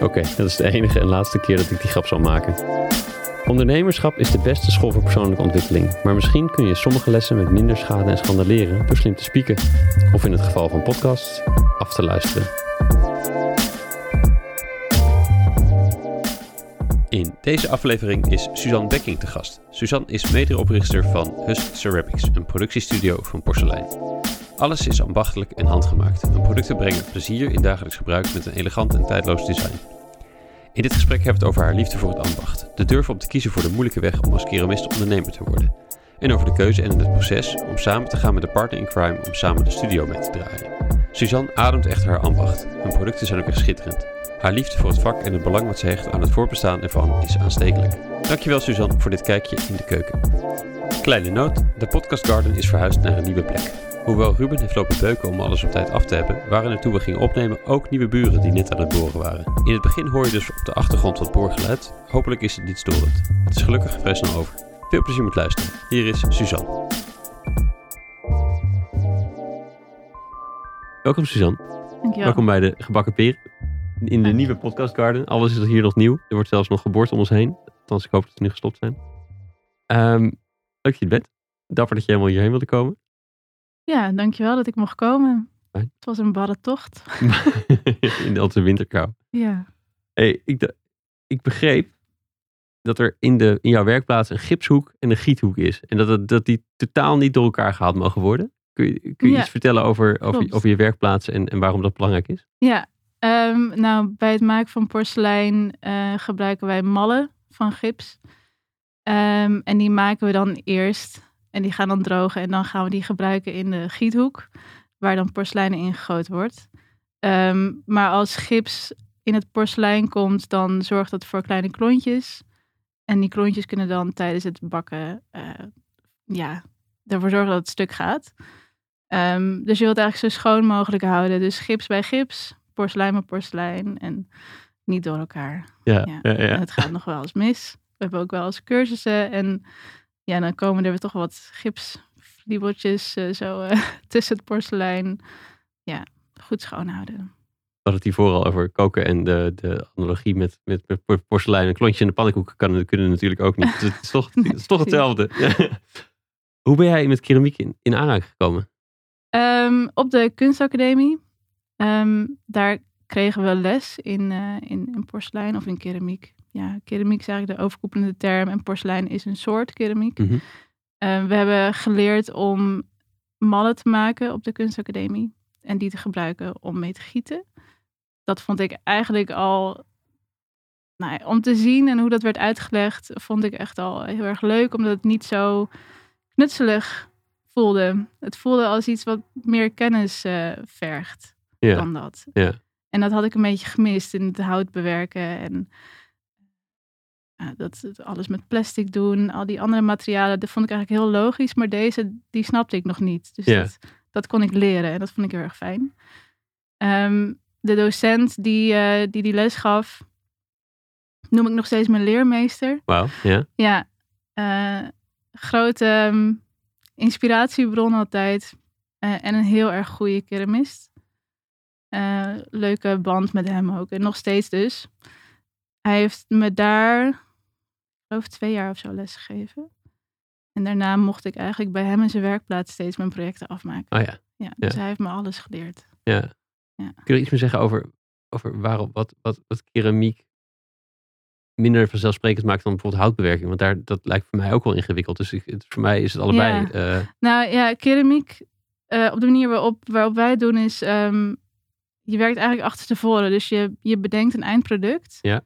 Oké, dat is de enige en laatste keer dat ik die grap zal maken. Ondernemerschap is de beste school voor persoonlijke ontwikkeling, maar misschien kun je sommige lessen met minder schade en schande leren door slim te spieken, of in het geval van podcasts, af te luisteren. In deze aflevering is Suzanne Bekking te gast. Suzanne is medeoprichter van Husk Ceramics, een productiestudio van porselein. Alles is ambachtelijk en handgemaakt. Hun producten brengen plezier in dagelijks gebruik met een elegant en tijdloos design. In dit gesprek hebben we het over haar liefde voor het ambacht, de durf om te kiezen voor de moeilijke weg om als keramist ondernemer te worden, en over de keuze en het proces om samen te gaan met de partner in crime om samen de studio mee te draaien. Suzanne ademt echt haar ambacht. Hun producten zijn ook echt schitterend. Haar liefde voor het vak en het belang wat ze hecht aan het voorbestaan ervan is aanstekelijk. Dankjewel Suzanne voor dit kijkje in de keuken. Kleine noot, de podcast garden is verhuisd naar een nieuwe plek. Hoewel Ruben heeft lopen beuken om alles op tijd af te hebben, waren er toen we gingen opnemen ook nieuwe buren die net aan het boren waren. In het begin hoor je dus op de achtergrond wat boorgeluid. Hopelijk is het niet storend. Het is gelukkig vrij snel over. Veel plezier met luisteren. Hier is Suzanne. Welkom Suzanne. Dankjewel. Welkom bij de Gebakken Peer. In de nieuwe podcast garden. Alles is hier nog nieuw. Er wordt zelfs nog geboord om ons heen. Althans, ik hoop dat ze nu gestopt zijn. Ehm, leuk dat je er bent. Dapper dat je helemaal hierheen wilde komen. Ja, dankjewel dat ik mocht komen. Fijn. Het was een barre tocht. in onze winterkou. Ja. Hey, ik, ik begreep dat er in, de, in jouw werkplaats een gipshoek en een giethoek is. En dat, het, dat die totaal niet door elkaar gehaald mogen worden. Kun je, kun je Ja, iets vertellen over, over, over je werkplaats en, en waarom dat belangrijk is? Ja, ehm, nou bij het maken van porselein eh, gebruiken wij mallen van gips. Ehm, en die maken we dan eerst. En die gaan dan drogen. En dan gaan we die gebruiken in de giethoek. Waar dan porselein in gegoten wordt. Ehm, maar als gips in het porselein komt, dan zorgt dat voor kleine klontjes. En die klontjes kunnen dan tijdens het bakken, eh, ja, ervoor zorgen dat het stuk gaat. Ehm, dus je wilt eigenlijk zo schoon mogelijk houden. Dus gips bij gips, porselein bij porselein en niet door elkaar. Ja, Ja. ja, ja. En het gaat nog wel eens mis. We hebben ook wel eens cursussen en ja, dan komen er weer toch wat gipsvliebeltjes eh, zo eh, tussen het porselein. Ja, goed schoonhouden. We hadden het hiervoor al over koken en de, de analogie met, met, met porselein. Een klontje in de pannenkoeken kan, kunnen natuurlijk ook niet. Dus het is toch, het is toch hetzelfde. Hoe ben jij met keramiek in, in aanraking gekomen? Ehm, op de kunstacademie, ehm, daar kregen we les in, eh, in, in porselein of in keramiek. Ja, keramiek is eigenlijk de overkoepelende term en porselein is een soort keramiek. Mhm. Ehm, we hebben geleerd om mallen te maken op de kunstacademie en die te gebruiken om mee te gieten. Dat vond ik eigenlijk al, nou ja, om te zien en hoe dat werd uitgelegd, vond ik echt al heel erg leuk, omdat het niet zo knutselig voelde. Het voelde als iets wat meer kennis eh, vergt dan dat. ja. En dat had ik een beetje gemist in het hout bewerken en dat, alles met plastic doen. Al die andere materialen, dat vond ik eigenlijk heel logisch, maar deze, die snapte ik nog niet. Dus dat, dat kon ik leren en dat vond ik heel erg fijn. Ehm, de docent die, eh, die die les gaf, noem ik nog steeds mijn leermeester. Wauw, ja. Ja, eh, grote ehm, inspiratiebron altijd. Eh, en een heel erg goede keramist. Leuke band met hem ook. En nog steeds dus. Hij heeft me daar, geloof twee jaar of zo lesgegeven. En daarna mocht ik eigenlijk bij hem in zijn werkplaats steeds mijn projecten afmaken. Oh ja, Ja, dus Ja. hij heeft me alles geleerd. ja. Ja. Kun je iets meer zeggen over, over waarom, wat, wat, wat keramiek minder vanzelfsprekend maakt dan bijvoorbeeld houtbewerking? Want daar, dat lijkt voor mij ook wel ingewikkeld. Dus ik, het- voor mij is het allebei. Ja. eh, Nou ja, keramiek, eh, op de manier waarop, waarop wij het doen is, ehm, je werkt eigenlijk achterstevoren. Dus je, je bedenkt een eindproduct. Ja.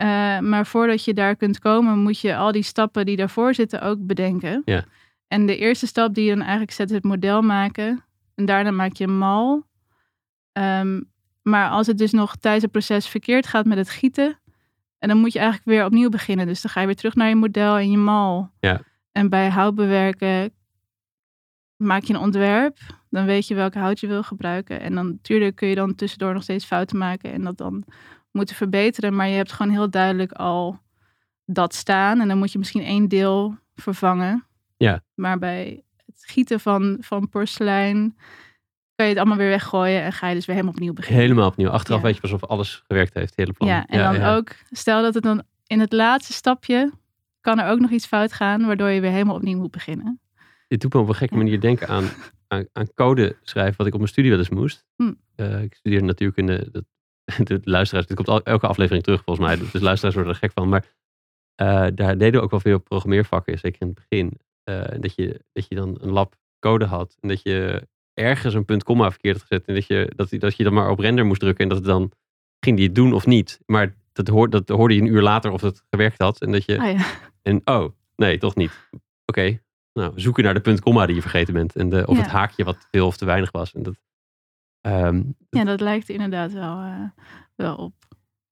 Eh, maar voordat je daar kunt komen, moet je al die stappen die daarvoor zitten ook bedenken. Ja. En de eerste stap die je dan eigenlijk zet is het model maken. En daarna maak je een mal. Ehm, maar als het dus nog tijdens het proces verkeerd gaat met het gieten, En dan moet je eigenlijk weer opnieuw beginnen. Dus dan ga je weer terug naar je model en je mal. Ja. En bij houtbewerken maak je een ontwerp. Dan weet je welke hout je wil gebruiken. En dan natuurlijk kun je dan tussendoor nog steeds fouten maken en dat dan moeten verbeteren. Maar je hebt gewoon heel duidelijk al dat staan. En dan moet je misschien één deel vervangen. Ja. Maar bij het gieten van, van porselein kan je het allemaal weer weggooien en ga je dus weer helemaal opnieuw beginnen. Helemaal opnieuw. Achteraf Ja. weet je pas of alles gewerkt heeft. Hele plan. Ja, en dan ja. ook, stel dat het dan in het laatste stapje kan er ook nog iets fout gaan, waardoor je weer helemaal opnieuw moet beginnen. Dit doet me op een gekke manier denken aan, aan, aan code schrijven, wat ik op mijn studie wel eens moest. Hm. Eh, ik studeerde natuurkunde. Dat, de luisteraars, dit komt al, elke aflevering terug volgens mij. Dus luisteraars worden er gek van. Maar eh, daar deden we ook wel veel programmeervakken, zeker in het begin. Eh, dat, je, dat je dan een lab code had. En dat je ergens een punt komma verkeerd had gezet. En dat je, dat, dat je dan maar op render moest drukken. En dat het dan ging die het doen of niet. Maar dat, hoor, dat hoorde je een uur later of het gewerkt had. En dat je, Ah ja, en oh, nee, toch niet. Oké, nou, zoeken naar de punt komma die je vergeten bent. En de, of Ja. het haakje wat veel of te weinig was. En dat, ehm, ja, dat lijkt er inderdaad wel, eh, wel op.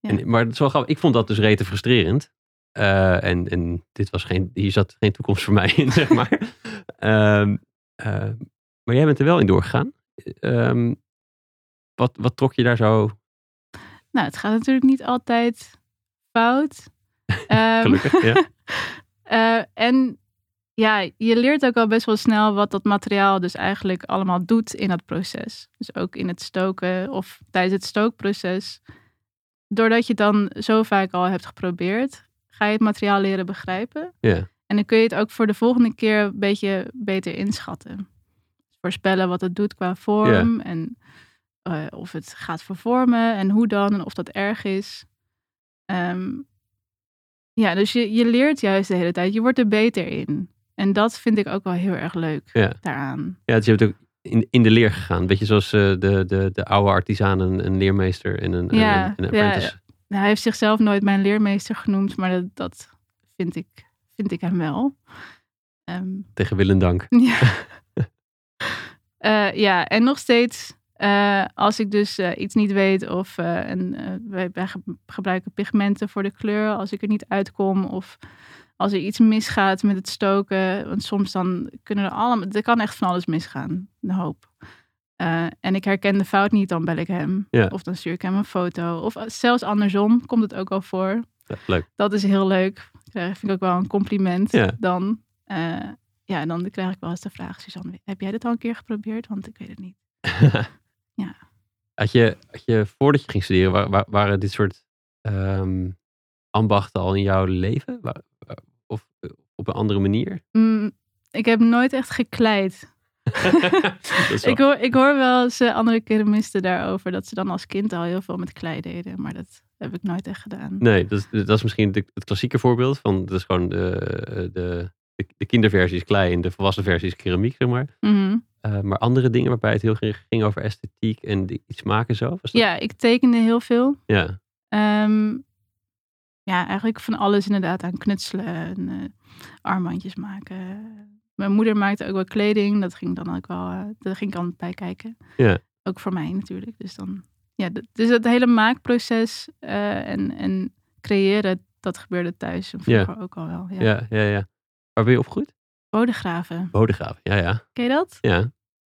Ja. en, maar het is wel grappig. Ik vond dat dus rete frustrerend. Eh, en, en dit was geen, hier zat geen toekomst voor mij in, zeg maar. Ehm, eh, maar jij bent er wel in doorgegaan. Ehm, wat, wat trok je daar zo Nou, het gaat natuurlijk niet altijd fout. Gelukkig? ja. En ja, je leert ook al best wel snel wat dat materiaal dus eigenlijk allemaal doet in dat proces. Dus ook in het stoken of tijdens het stookproces. Doordat je het dan zo vaak al hebt geprobeerd, ga je het materiaal leren begrijpen. Ja. En dan kun je het ook voor de volgende keer een beetje beter inschatten. Voorspellen wat het doet qua vorm en eh, of het gaat vervormen en hoe dan en of dat erg is. Ehm, ja, dus je, je leert juist de hele tijd. Je wordt er beter in. En dat vind ik ook wel heel erg leuk Ja. daaraan. Ja, dus je bent ook in, in de leer gegaan. Beetje zoals eh, de, de, de oude artisan een, een leermeester en een, Ja, een, een apprentice. Nou, hij heeft zichzelf nooit mijn leermeester genoemd, maar dat, dat vind, ik, vind ik hem wel. Ehm, Tegen wil en dank. Ja. Eh, ja, en nog steeds, eh, als ik dus iets niet weet of en, wij, wij ge- gebruiken pigmenten voor de kleur, als ik er niet uitkom of als er iets misgaat met het stoken, want soms dan kunnen er allemaal, er kan echt van alles misgaan, een hoop. Eh, en ik herken de fout niet, dan bel ik hem. Ja. Of dan stuur ik hem een foto. Of zelfs andersom komt het ook al voor. Ja, leuk. Dat is heel leuk. Dat vind ik ook wel een compliment. Ja. Dan, eh, ja, dan krijg ik wel eens de vraag, Suzanne, heb jij dit al een keer geprobeerd? Want ik weet het niet. Ja. Had je, had je voordat je ging studeren, wa- wa- waren dit soort ehm, ambachten al in jouw leven? Of eh, op een andere manier? Mm, ik heb nooit echt gekleid. Ik hoor, ik hoor wel eens eh, andere keramisten daarover dat ze dan als kind al heel veel met klei deden. Maar dat heb ik nooit echt gedaan. Nee, dat is, dat is misschien de, het klassieke voorbeeld van, dat is gewoon de, de, de, de kinderversie is klei en de volwassen versie is keramiek, zeg maar. Mhm. Eh, maar andere dingen waarbij het heel ging, ging over esthetiek en iets maken zo? Ja, ik tekende heel veel. Ja. Ehm, ja, eigenlijk van alles inderdaad aan knutselen en eh, armbandjes maken. Mijn moeder maakte ook wel kleding. Dat ging dan ook wel, daar ging ik dan bij kijken. Ja. Ook voor mij natuurlijk. Dus dan, ja, dat- dus het hele maakproces eh, en, en creëren, dat gebeurde thuis en Ja. vroeger ook al wel. Ja. Ja, ja, ja. Waar ben je opgegroeid? Bodegraven, Bodegraven, ja, ja. ken je dat? Ja.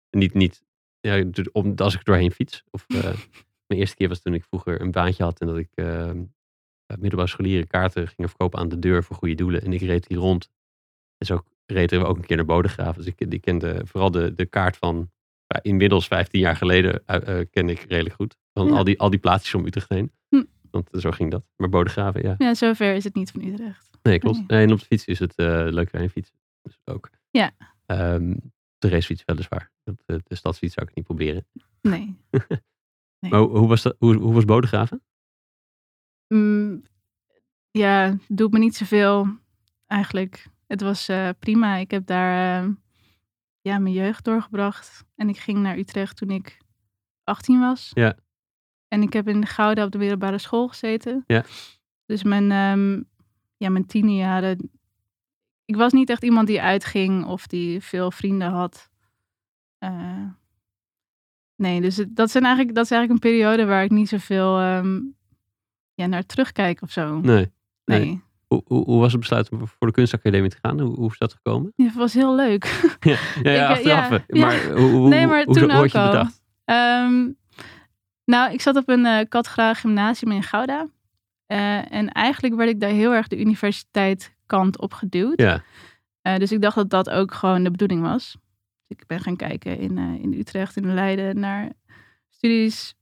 Niet, niet ja, om, als ik er doorheen fiets. Of, mijn eerste keer was toen ik vroeger een baantje had en dat ik eh, bij middelbare scholieren kaarten ging verkopen aan de deur voor goede doelen. En ik reed hier rond. En zo reden we ook een keer naar Bodegraven. Dus ik, ik kende vooral de, de kaart van inmiddels 15 jaar geleden eh eh, ken ik redelijk goed. Van Ja. al, die, al die plaatsjes om Utrecht heen. Hm. Want zo ging dat. Maar Bodegraven, ja. Ja, zover is het niet van Utrecht. Nee, klopt. Nee. Nee, en op de fiets is het eh leuk weer een fiets. Dus ook. Ja. Ehm, de racefiets weliswaar. De, de stadsfiets zou ik niet proberen. Nee. Nee. Maar hoe, hoe was dat, hoe, hoe was Bodegraven? Mm, ja, doet me niet zoveel eigenlijk. Het was eh, prima. Ik heb daar eh, ja, mijn jeugd doorgebracht. En ik ging naar Utrecht toen ik 18 was. Ja. En ik heb in Gouda op de middelbare school gezeten. Ja. Dus mijn, ehm ja, mijn tienerjaren... Ik was niet echt iemand die uitging of die veel vrienden had. Eh, nee, dus het- dat, zijn eigenlijk, dat is eigenlijk een periode waar ik niet zoveel... ehm, ja, naar terugkijken of zo. Nee. Nee. nee. Hoe, hoe, hoe, was het besluit om voor de kunstacademie te gaan? Hoe, hoe is dat gekomen? Ja, het was heel leuk. ja, ja, ja, Ik, achteraf. ja, maar hoe, hoe, nee, maar hoe, toen hoe, ook al. Ehm, nou, ik zat op een eh Katgraag gymnasium in Gouda. Eh, en eigenlijk werd ik daar heel erg de universiteit kant op geduwd. Ja, Eh, dus ik dacht dat dat ook gewoon de bedoeling was. Dus ik ben gaan kijken in, eh, in Utrecht, in Leiden, naar studies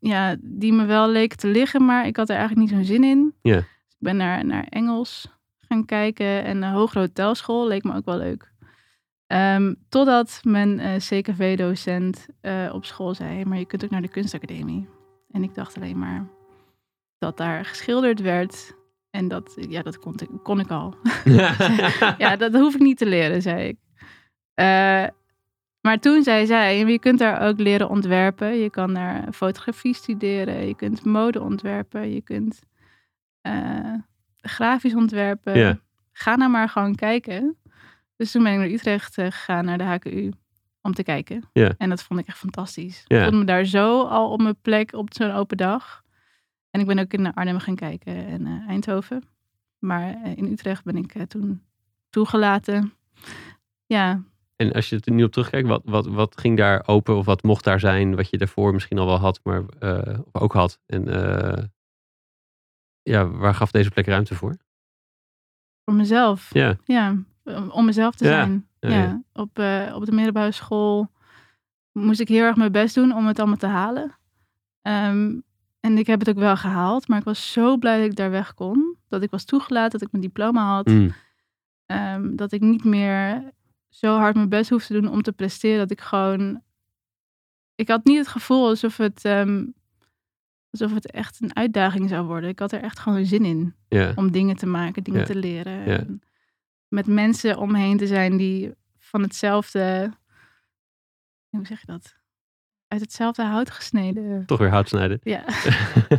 ja, die me wel leken te liggen, maar ik had er eigenlijk niet zo'n zin in. Ja. Dus ik ben naar, naar Engels gaan kijken en een hogere hotelschool leek me ook wel leuk. Ehm, totdat mijn eh, CKV-docent eh, op school zei, maar je kunt ook naar de kunstacademie. En ik dacht alleen maar dat daar geschilderd werd. En dat, ja, dat kon, ik- kon ik al. ja, dat hoef ik niet te leren, zei ik. Eh, maar toen zei zij, je kunt daar ook leren ontwerpen. Je kan daar fotografie studeren. Je kunt mode ontwerpen. Je kunt eh, grafisch ontwerpen. Ja. Ga nou maar gewoon kijken. Dus toen ben ik naar Utrecht eh, gegaan, naar de HKU, om te kijken. Ja. En dat vond ik echt fantastisch. Ja. Ik voelde me daar zo al op mijn plek op zo'n open dag. En ik ben ook in Arnhem gaan kijken en eh, Eindhoven. Maar in Utrecht ben ik toen toegelaten. Ja, En als je het er nu op terugkijkt, wat, wat, wat ging daar open of wat mocht daar zijn, wat je daarvoor misschien al wel had, maar eh, ook had? En eh, ja, waar gaf deze plek ruimte voor? voor mezelf. Ja, Ja, om mezelf te Ja, zijn. ja, Ja, ja. Op, eh, op de middelbare school moest ik heel erg mijn best doen om het allemaal te halen. Ehm, en ik heb het ook wel gehaald, maar ik was zo blij dat ik daar weg kon. Dat ik was toegelaten, dat ik mijn diploma had. Mm, Ehm, dat ik niet meer zo hard mijn best hoef te doen om te presteren. Dat ik gewoon. Ik had niet het gevoel alsof het, ehm, alsof het echt een uitdaging zou worden. Ik had er echt gewoon zin in om dingen te maken, dingen te leren. Met mensen om me heen te zijn die van hetzelfde. Hoe zeg je dat? Uit hetzelfde hout gesneden toch weer hout snijden. ja,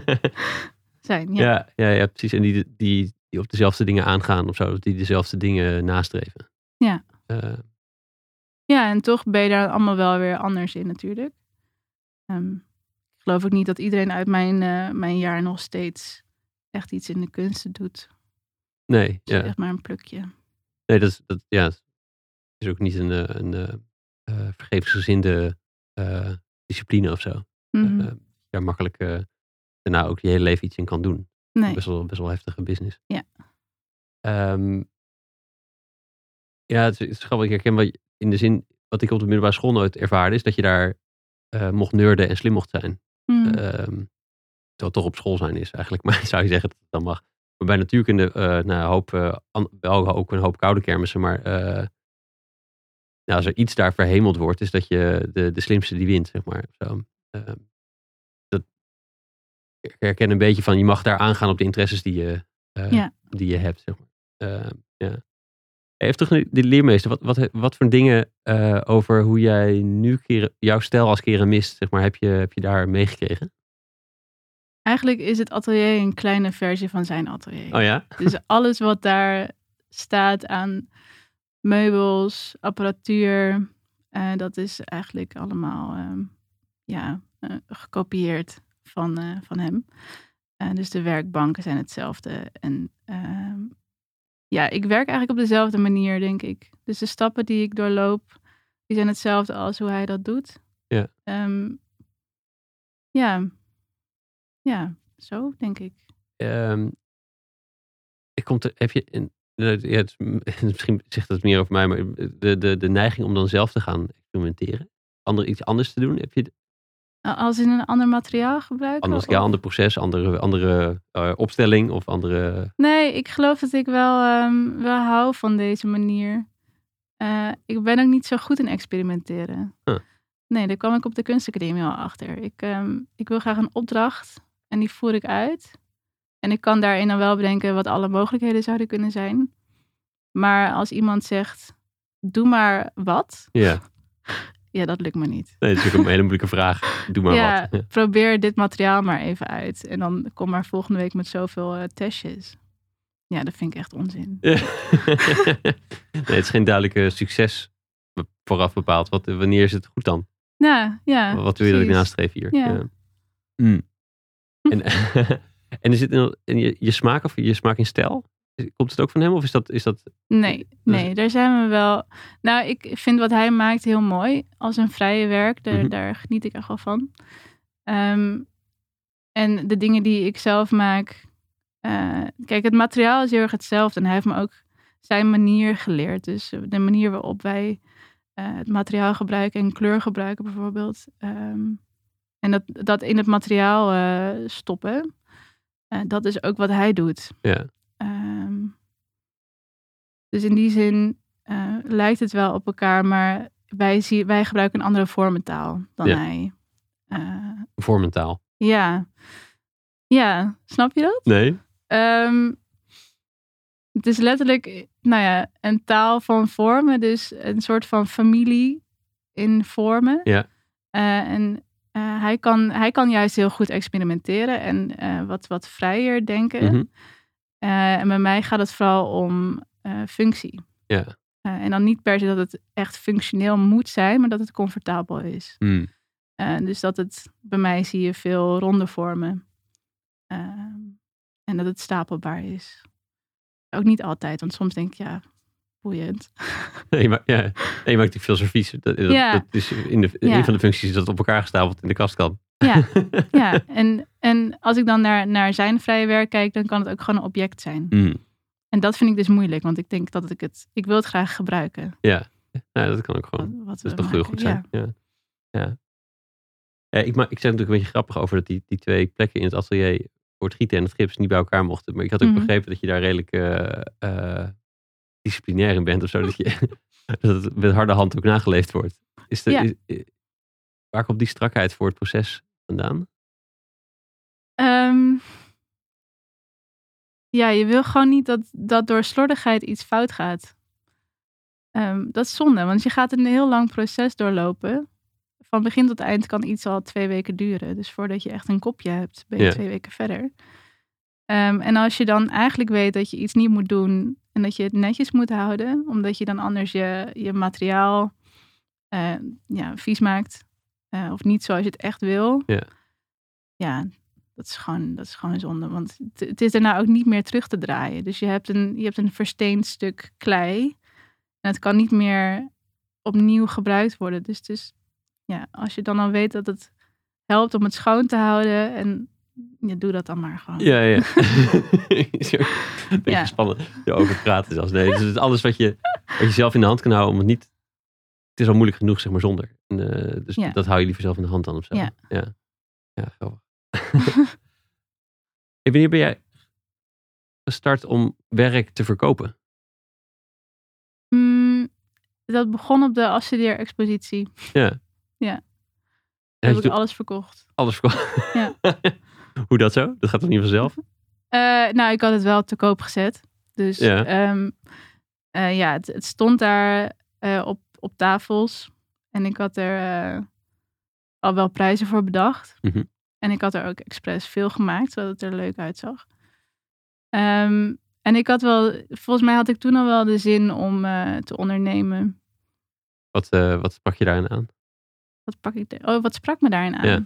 zijn. Ja. ja. Ja, ja, precies. En die, die, die op dezelfde dingen aangaan of zo, die dezelfde dingen nastreven. Ja. Eh, Ja, en toch ben je daar allemaal wel weer anders in natuurlijk. Ehm, ik geloof ook niet dat iedereen uit mijn, eh, mijn jaar nog steeds echt iets in de kunsten doet. nee, ja. echt maar een plukje. Nee, dat is, dat, ja, is ook niet een, eh, een vergeefsgezinde discipline of zo. Mhm. Eh, ja, makkelijk daarna ook je hele leven iets in kan doen. nee. Best, wel, best wel heftige business. Ja. Ehm, ja, het is, het is grappig. Ik herken wel in de zin, wat ik op de middelbare school nooit ervaarde, is dat je daar eh, mocht nerden en slim mocht zijn. Mhm. Ehm, terwijl het toch op school zijn is eigenlijk. Maar zou je zeggen dat het dan mag. Maar bij natuurkunde, eh nou, een hoop, eh, wel ook een hoop koude kermissen. Maar nou, als er iets daar verhemeld wordt, is dat je de, de slimste die wint, zeg maar. Zo. Ehm, dat, ik herken een beetje van, je mag daar aangaan op de interesses die je, Ja. die je hebt, zeg maar. Ehm, ja. Even terug naar die leermeester. Wat, wat, wat voor dingen eh, over hoe jij nu keren, jouw stijl als keramist, zeg maar, heb je, heb je daar meegekregen? Eigenlijk is het atelier een kleine versie van zijn atelier. Oh ja? Dus alles wat daar staat aan meubels, apparatuur, eh, dat is eigenlijk allemaal ehm, ja, eh, gekopieerd van, van hem. Dus de werkbanken zijn hetzelfde. En ehm, ja, ik werk eigenlijk op dezelfde manier, denk ik. Dus de stappen die ik doorloop, die zijn hetzelfde als hoe hij dat doet. Ja. Ehm, ja. Ja, zo denk ik. Ehm, ik kom te, heb je, in, ja, het is- misschien zegt het meer over mij, maar de, de, de neiging om dan zelf te gaan experimenteren, ander, iets anders te doen, heb je Als in een ander materiaal gebruiken? anders, of- ja, ander proces, andere, andere eh, opstelling of andere. Nee, ik geloof dat ik wel, ehm, wel hou van deze manier. Eh, ik ben ook niet zo goed in experimenteren. Huh. Nee, daar kwam ik op de kunstacademie al achter. Ik, ehm, ik wil graag een opdracht en die voer ik uit. En ik kan daarin dan wel bedenken wat alle mogelijkheden zouden kunnen zijn. Maar als iemand zegt, doe maar wat. Ja, Ja, dat lukt me niet. nee, dat is ook een hele moeilijke vraag. Doe maar ja, wat. probeer dit materiaal maar even uit. En dan kom maar volgende week met zoveel eh, testjes. Ja, dat vind ik echt onzin. Nee, het is geen duidelijke succes vooraf bepaald. Wat, wanneer is het goed dan? Nou, ja. Wat wil je dat ik nastreef hier? Ja. Mm. En, En is het in, in je, je smaak of je smaak in stijl? Komt het ook van hem of is dat... Is dat Nee, nee, daar zijn we wel. Nou, ik vind wat hij maakt heel mooi als een vrije werk. Daar, Mhm. daar geniet ik echt wel van. Ehm, en de dingen die ik zelf maak. eh, kijk, het materiaal is heel erg hetzelfde. En hij heeft me ook zijn manier geleerd. Dus de manier waarop wij eh, het materiaal gebruiken en kleur gebruiken, bijvoorbeeld. Ehm, en dat, dat in het materiaal eh, stoppen. dat is ook wat hij doet. Ja. Dus in die zin eh, lijkt het wel op elkaar, maar wij, zie, wij gebruiken een andere vormentaal dan Ja. hij. Eh, vormentaal? ja. ja, snap je dat? Nee? Ehm, het is letterlijk, nou ja, een taal van vormen, dus een soort van familie in vormen. Ja. Eh, en hij, kan, hij kan juist heel goed experimenteren en wat, wat vrijer denken. Mhm. En bij mij gaat het vooral om functie. Ja. Eh, en dan niet per se dat het echt functioneel moet zijn, maar dat het comfortabel is. Eh, dus dat het, bij mij zie je veel ronde vormen. Ehm, en dat het stapelbaar is. Ook niet altijd, want soms denk ik, ja, boeiend. Nee, maar, ja. nee, je maakt veel servies. Dat, dat, Ja. dat is in de, Ja. een van de functies is dat het op elkaar gestapeld in de kast kan. Ja, ja. En, en als ik dan naar, naar zijn vrije werk kijk, dan kan het ook gewoon een object zijn. Hmm. En dat vind ik dus moeilijk, want ik denk dat ik het, ik wil het graag gebruiken. Ja. ja, dat kan ook gewoon. Wat, wat Dat is toch heel goed zijn. Ja. Ja. Ja, ik, ma- ik zeg natuurlijk een beetje grappig over dat die, die twee plekken in het atelier voor het gieten en het gips niet bij elkaar mochten. Maar ik had ook Mhm. begrepen dat je daar redelijk eh, eh, disciplinair in bent of zo. Dat, je, dat het met harde hand ook nageleefd wordt. Is de, Ja. is- eh, waar komt die strakheid voor het proces vandaan? Ehm, ja, je wil gewoon niet dat, dat door slordigheid iets fout gaat. Ehm, dat is zonde, want je gaat een heel lang proces doorlopen. Van begin tot eind kan iets al twee weken duren. Dus voordat je echt een kopje hebt, ben je Ja. twee weken verder. Ehm, en als je dan eigenlijk weet dat je iets niet moet doen en dat je het netjes moet houden, omdat je dan anders je, je materiaal eh, ja, vies maakt. eh, of niet zoals je het echt wil. Ja. Ja, dat is gewoon, dat is gewoon zonde. Want het, is daarna ook niet meer terug te draaien. Dus je hebt een, je hebt een versteend stuk klei. En het kan niet meer opnieuw gebruikt worden. Dus is, ja, als je dan al weet dat het helpt om het schoon te houden. En ja, doe dat dan maar gewoon. Ja, ja. Beetje Ja. spannend erover praten zelfs. Nee, dus het is alles wat je, wat je zelf in de hand kan houden om het niet... Het is al moeilijk genoeg, zeg maar, zonder. En, eh, dus Ja. dat hou je liever zelf in de hand dan of zo. Ja. Ja, ja grappig. Hey, wanneer ben jij gestart om werk te verkopen? Mm, dat begon op de afstudeerexpositie. Ja. Ja. Heb ik alles verkocht. alles verkocht? Ja. Hoe dat zo? Dat gaat toch niet vanzelf? Eh, nou, ik had het wel te koop gezet. Dus Ja. ja, ja het, het stond daar eh, op, op tafels. En ik had er eh, al wel prijzen voor bedacht. Mhm. En ik had er ook expres veel gemaakt, zodat het er leuk uitzag. Ehm, en ik had wel, volgens mij had ik toen al wel de zin om eh, te ondernemen. Wat, eh, wat sprak je daarin aan? Wat, pak ik de- oh, wat sprak me daarin aan? Ja.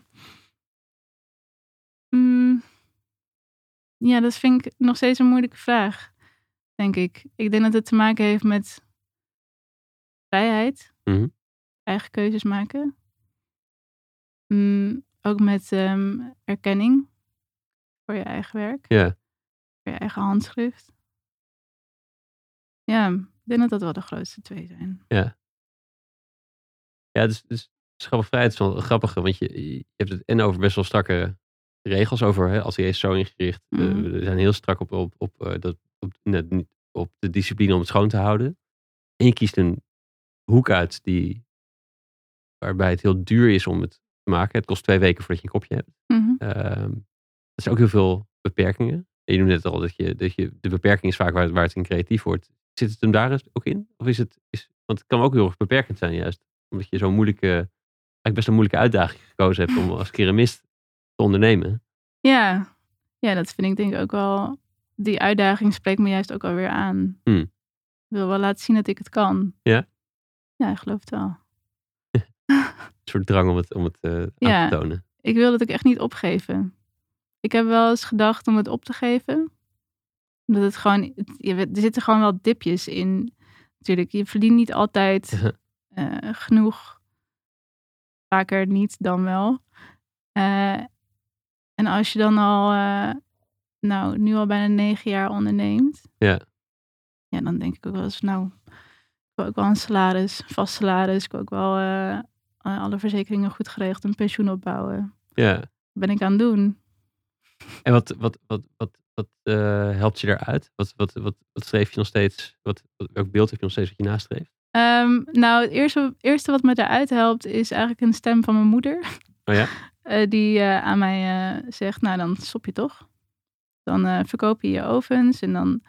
Mm, ja, dat vind ik nog steeds een moeilijke vraag, denk ik. Ik denk dat het te maken heeft met vrijheid, Mhm. eigen keuzes maken. Mm, ook met ehm, erkenning voor je eigen werk, Ja. voor je eigen handschrift. Ja, ik denk dat dat wel de grootste twee zijn. Ja, dus, dus schappenvrijheid is wel een grappige, want je, je hebt het en over best wel strakke regels over, hè, als hij is zo ingericht. eh, Mhm. we zijn heel strak op, op, op, eh, dat, op, net niet, op de discipline om het schoon te houden. En je kiest een hoek uit die, waarbij het heel duur is om het maken. Het kost twee weken voordat je een kopje hebt. Ehm er zijn ook heel veel beperkingen. En je noemde net al dat je, dat je de beperking is vaak waar, waar het in creatief wordt. Zit het hem daar ook in? Of is het, is, want het kan ook heel erg beperkend zijn juist. Omdat je zo'n moeilijke, eigenlijk best een moeilijke uitdaging gekozen hebt om als keramist te ondernemen. Ja. ja, dat vind ik denk ik ook wel. Die uitdaging spreekt me juist ook alweer aan. Hmm. Ik wil wel laten zien dat ik het kan. Ja? Ja, ik geloof het wel. Een soort drang om het, om het aan Ja. te tonen. Ik wil het ook echt niet opgeven. Ik heb wel eens gedacht om het op te geven. Omdat het gewoon, het- je weet- er zitten gewoon wel dipjes in. Natuurlijk, je verdient niet altijd eh, genoeg. Vaker niet dan wel. Eh, en als je dan al, nou, nu al bijna negen jaar onderneemt. Ja. Ja, dan denk ik ook wel eens, nou, ik wil ook wel een salaris, vast salaris. Ik wil ook wel alle verzekeringen goed geregeld, een pensioen opbouwen. Ja. Wat ben ik aan het doen? En wat, wat, wat, wat, wat eh, helpt je daaruit? Wat, wat, wat, wat streef je nog steeds? Wat, wat- welk beeld heb je nog steeds wat je nastreeft? Ehm, nou, het eerste, eerste wat me daaruit helpt is eigenlijk een stem van mijn moeder. Oh ja? Eh, die eh, aan mij eh, zegt, nou dan stop je toch. Dan eh, verkoop je je ovens en dan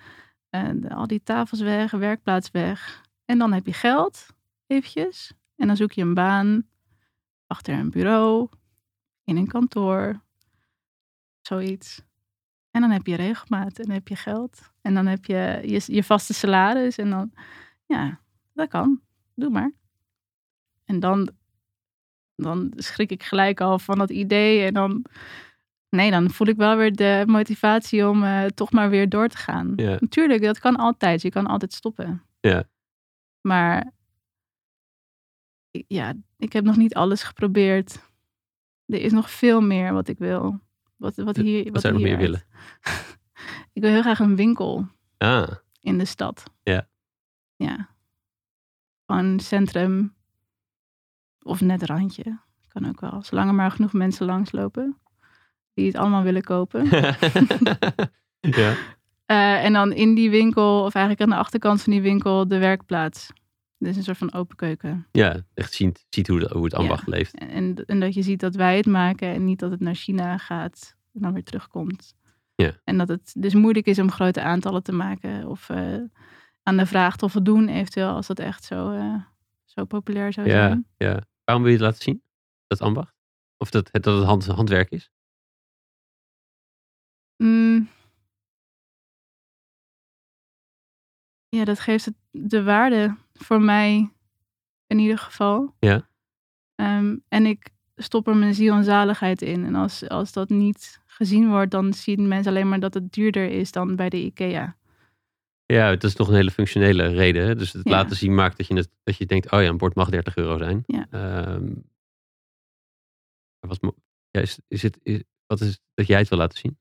eh, al die tafels weg, werkplaats weg. En dan heb je geld, eventjes. En dan zoek je een baan achter een bureau, in een kantoor, zoiets. En dan heb je regelmaat en dan heb je geld. En dan heb je je, je vaste salaris. En dan, ja, dat kan. Doe maar. En dan, dan schrik ik gelijk al van dat idee. En dan, nee, dan voel ik wel weer de motivatie om eh, toch maar weer door te gaan. Ja. Natuurlijk, dat kan altijd. Je kan altijd stoppen. Ja. Maar ja, ik heb nog niet alles geprobeerd. Er is nog veel meer wat ik wil. Wat, wat hier, wat zou je nog meer hieruit- ik wil heel graag een winkel Ah, in de stad. Ja. Ja. Gewoon centrum. Of net randje. Kan ook wel. Zolang er maar genoeg mensen langslopen. Die het allemaal willen kopen. ja. Eh, en dan in die winkel, of eigenlijk aan de achterkant van die winkel, de werkplaats. Dus een soort van open keuken. ja, echt ziet, ziet hoe, hoe het ambacht leeft. En, en, dat je ziet dat wij het maken en niet dat het naar China gaat en dan weer terugkomt. Ja. En dat het dus moeilijk is om grote aantallen te maken. Of eh, aan de vraag te voldoen, eventueel, als dat echt zo, eh, zo populair zou Ja, zijn. ja. Waarom wil je het laten zien? Dat ambacht? Of dat, het- dat het hand, handwerk is? Mm. Ja, dat geeft het de waarde voor mij in ieder geval. Ja. Ehm, en ik stop er mijn ziel en zaligheid in. En als, als dat niet gezien wordt, dan zien mensen alleen maar dat het duurder is dan bij de IKEA. Ja, het is toch een hele functionele reden. Hè? Dus het Ja. laten zien maakt dat je, het, dat je denkt, oh ja, een bord mag 30 euro zijn. Ja. Ehm, wat, ja, is, is het, is, wat is het dat jij het wil laten zien?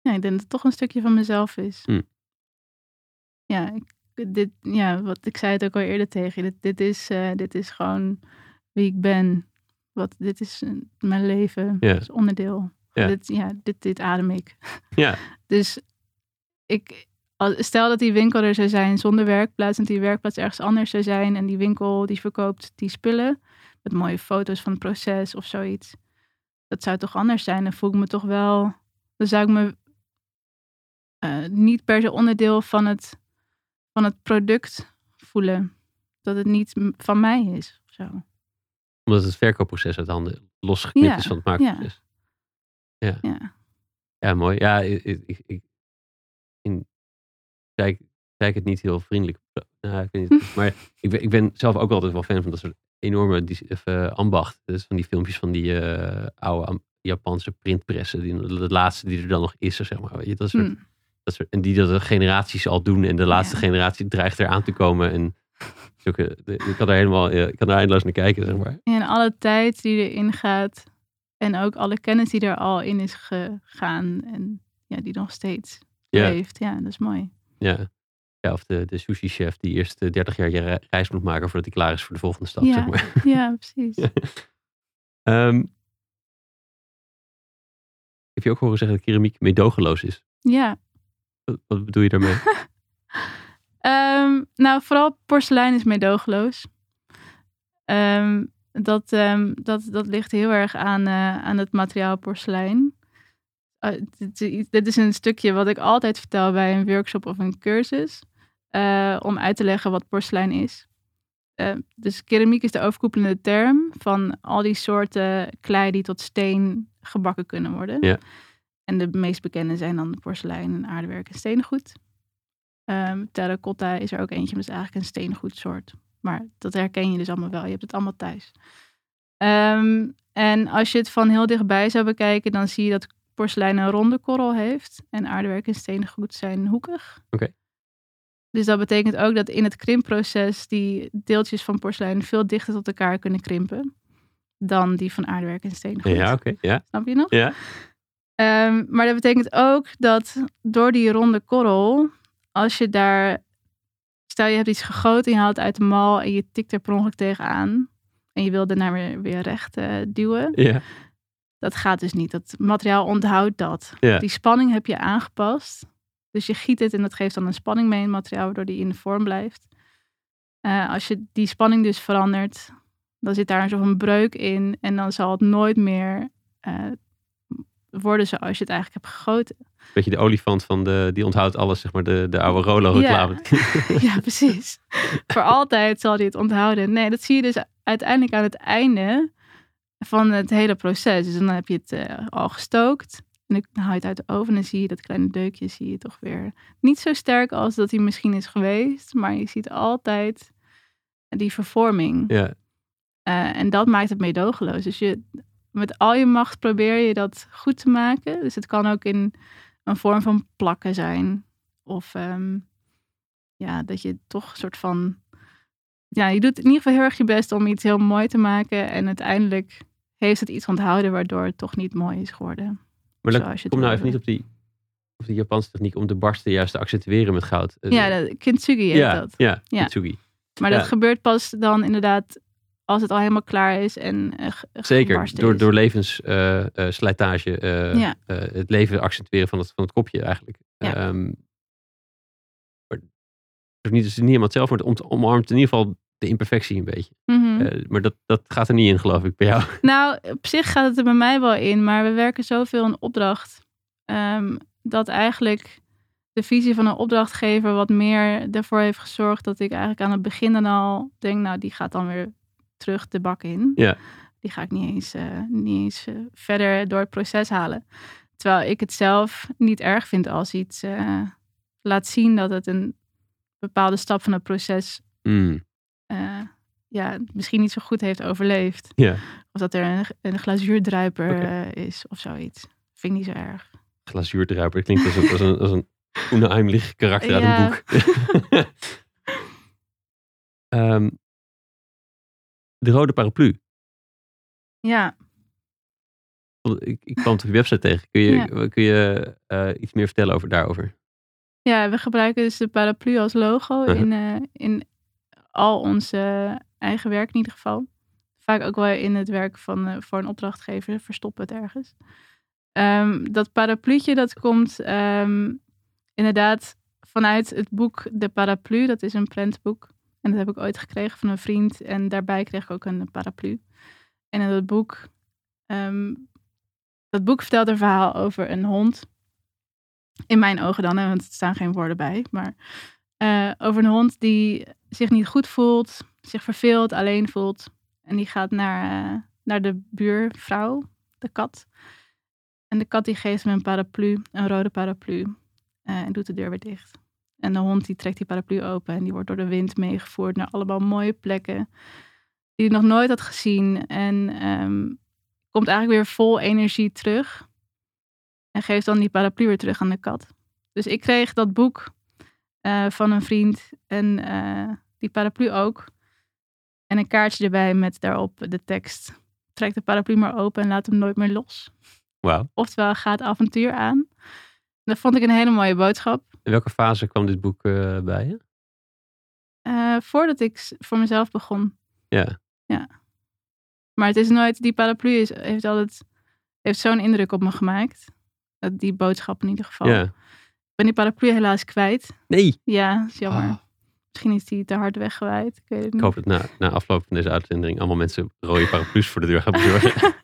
Ja, ik denk dat het toch een stukje van mezelf is. Hm. Ja, ik, dit, ja, wat ik zei het ook al eerder tegen je. Dit, dit, is, eh, dit is gewoon wie ik ben. Wat, dit is mijn leven. Ja. Is onderdeel. Ja. Dit, ja, dit, dit adem ik. Ja, Dus ik, stel dat die winkel er zou zijn zonder werkplaats. En die werkplaats ergens anders zou zijn. En die winkel die verkoopt die spullen. Met mooie foto's van het proces of zoiets. Dat zou toch anders zijn. Dan voel ik me toch wel. Dan zou ik me eh, niet per se onderdeel van het, van het product voelen. Dat het niet van mij is. Of zo. omdat het verkoopproces uit handen losgeknipt Ja, is van het maakproces. Ja, Ja. mooi. Ja, ik, ik, ik, in, zei, ik, het niet heel vriendelijk. Nou, ik weet niet, maar ik ben, ik ben zelf ook altijd wel fan van dat soort enorme of, eh, ambacht. Dus van die filmpjes van die eh, oude Japanse printpressen. Die, de laatste die er dan nog is, zeg maar. Weet je, dat soort, Hm. Dat en die dat de generaties al doen. En de laatste Ja. generatie dreigt eraan te komen. En zulke, ik kan daar helemaal, eh, ik kan daar eindeloos naar kijken, zeg maar. En alle tijd die erin gaat. En ook alle kennis die er al in is gegaan. En ja, die nog steeds Ja. leeft. Ja, dat is mooi. Ja. ja of de, de sushi-chef die eerst eh, 30 jaar je re- reis moet maken voordat hij klaar is voor de volgende stap, Ja. zeg maar. Ja, precies. Ja. Ehm, heb je ook horen zeggen dat keramiek meedogenloos is? Ja. Wat, bedoel je daarmee? Ehm, nou, vooral porselein is meedogenloos. Ehm, dat, ehm, dat, dat ligt heel erg aan, eh, aan het materiaal porselein. Eh, dit, is- dit is een stukje wat ik altijd vertel bij een workshop of een cursus. eh, om uit te leggen wat porselein is. Dus keramiek is de overkoepelende term van al die soorten klei die tot steen gebakken kunnen worden. Ja. En de meest bekende zijn dan porselein en aardewerk en steengoed. Ehm terracotta is er ook eentje, maar is eigenlijk een steengoedsoort. Maar dat herken je dus allemaal wel. Je hebt het allemaal thuis. Ehm, En als je het van heel dichtbij zou bekijken, dan zie je dat porselein een ronde korrel heeft. En aardewerk en steengoed zijn hoekig. Oké. Dus dat betekent ook dat in het krimpproces die deeltjes van porselein veel dichter tot elkaar kunnen krimpen. Dan die van aardewerk en steengoed. Ja, oké. Ja. Snap je nog? Ja. Ehm, maar dat betekent ook dat door die ronde korrel, als je daar, stel je hebt iets gegoten, je haalt het uit de mal en je tikt er per ongeluk tegenaan en je wil daarna weer, weer recht eh, duwen, Ja. dat gaat dus niet. Dat materiaal onthoudt dat. Ja. Die spanning heb je aangepast. Dus je giet het en dat geeft dan een spanning mee in het materiaal, waardoor die in de vorm blijft. Eh, als je die spanning dus verandert, dan zit daar zo'n breuk in en dan zal het nooit meer eh, worden zoals je het eigenlijk hebt gegoten. Beetje de olifant van de, die onthoudt alles, zeg maar, de, de oude Rolo reclame. ja, precies. Voor altijd zal hij het onthouden. Nee, dat zie je dus uiteindelijk aan het einde van het hele proces. Dus dan heb je het eh, al gestookt. En dan haal je het uit de oven en zie je dat kleine deukje zie je toch weer niet zo sterk als dat hij misschien is geweest. Maar je ziet altijd die vervorming. ja. Eh, en dat maakt het meedogenloos. Dus je, met al je macht probeer je dat goed te maken. Dus het kan ook in een vorm van plakken zijn. Of ehm, ja, dat je toch een soort van... Ja, je doet in ieder geval heel erg je best om iets heel mooi te maken. En uiteindelijk heeft het iets onthouden waardoor het toch niet mooi is geworden. Maar dan kom nou even niet op die, op die Japanse techniek om de barsten juist te accentueren met goud. Ja, dat, kintsugi heet ja, dat. Ja, Ja. kintsugi. Maar Ja. dat gebeurt pas dan inderdaad als het al helemaal klaar is en eh, ge- Zeker, door, is. door levensslijtage, Ja. het leven accentueren van het, van het kopje eigenlijk. Ja. Ehm, maar het is niet, het is niet helemaal hetzelfde, maar het om- omarmt in ieder geval de imperfectie een beetje. Mhm. Eh, maar dat, dat gaat er niet in, geloof ik, bij jou. Nou, op zich gaat het er bij mij wel in, maar we werken zoveel in opdracht. ehm, dat eigenlijk de visie van een opdrachtgever wat meer ervoor heeft gezorgd dat ik eigenlijk aan het begin dan al denk, nou, die gaat dan weer terug de bak in. Ja. Die ga ik niet eens, eh, niet eens eh, verder door het proces halen. Terwijl ik het zelf niet erg vind als iets eh, laat zien dat het een bepaalde stap van het proces Mm, ja, misschien niet zo goed heeft overleefd. Ja. Of dat er een, een glazuurdruiper is of zoiets. Vind ik niet zo erg. glazuurdruiper, klinkt als een, als een, als een karakter uit Ja. een boek. Ehm, de rode paraplu. Ja, Ik, ik kwam op je website tegen. Kun je, Ja. kun je eh, iets meer vertellen over daarover? ja, we gebruiken dus de paraplu als logo Uh-huh. in, eh, in al onze eigen werk in ieder geval. Vaak ook wel in het werk van, eh, voor een opdrachtgever, verstoppen het ergens. Ehm, dat parapluutje, dat komt ehm, inderdaad vanuit het boek De Paraplu. Dat is een prentboek. En dat heb ik ooit gekregen van een vriend. En daarbij kreeg ik ook een paraplu. En in dat boek, ehm, dat boek vertelt een verhaal over een hond. In mijn ogen dan, want er staan geen woorden bij. Maar eh, over een hond die zich niet goed voelt, zich verveelt, alleen voelt. En die gaat naar, eh, naar de buurvrouw, de kat. En de kat die geeft hem een paraplu, een rode paraplu. eh, en doet de deur weer dicht. En de hond die trekt die paraplu open en die wordt door de wind meegevoerd naar allemaal mooie plekken. Die hij nog nooit had gezien. En ehm, komt eigenlijk weer vol energie terug. En geeft dan die paraplu weer terug aan de kat. Dus ik kreeg dat boek eh, van een vriend en eh, die paraplu ook. En een kaartje erbij met daarop de tekst. Trek de paraplu maar open en laat hem nooit meer los. Oftewel, ga het avontuur aan. Dat vond ik een hele mooie boodschap. In welke fase kwam dit boek eh, bij je? Eh, voordat ik voor mezelf begon. Ja. Maar het is nooit, die paraplu is, heeft altijd, heeft zo'n indruk op me gemaakt. Die boodschap in ieder geval. Ja. Ik ben die paraplu helaas kwijt. Nee. Ja, is jammer. Ah. Misschien is die te hard weggewaaid. Ik weet het Ik niet. hoop dat na, na afloop van deze uitzending allemaal mensen rode paraplu's voor de deur gaan bezorgen.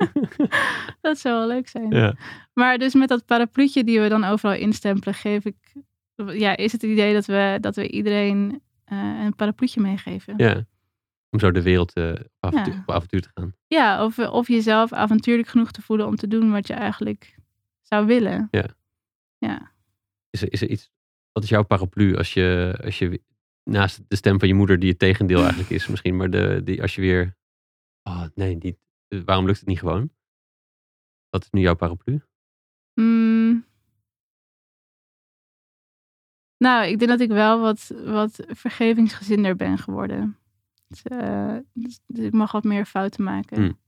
dat zou wel leuk zijn. ja. Maar dus met dat parapluutje die we dan overal instempelen, geef ik. Ja, is het het idee dat we, dat we iedereen eh, een parapluutje meegeven? ja. Om zo de wereld eh, op, avontuur, Ja. op avontuur te gaan. Ja, of, of jezelf avontuurlijk genoeg te voelen om te doen wat je eigenlijk zou willen. Ja. Ja. Is er, is er iets, wat is jouw paraplu als je, als je naast de stem van je moeder, die het tegendeel eigenlijk is misschien, maar de, die, als je weer, oh nee, niet, eh, waarom lukt het niet gewoon? Wat is nu jouw paraplu? Mm. Nou, ik denk dat ik wel wat, wat vergevingsgezinder ben geworden. Dus, eh, dus- dus ik mag wat meer fouten maken. Hmm.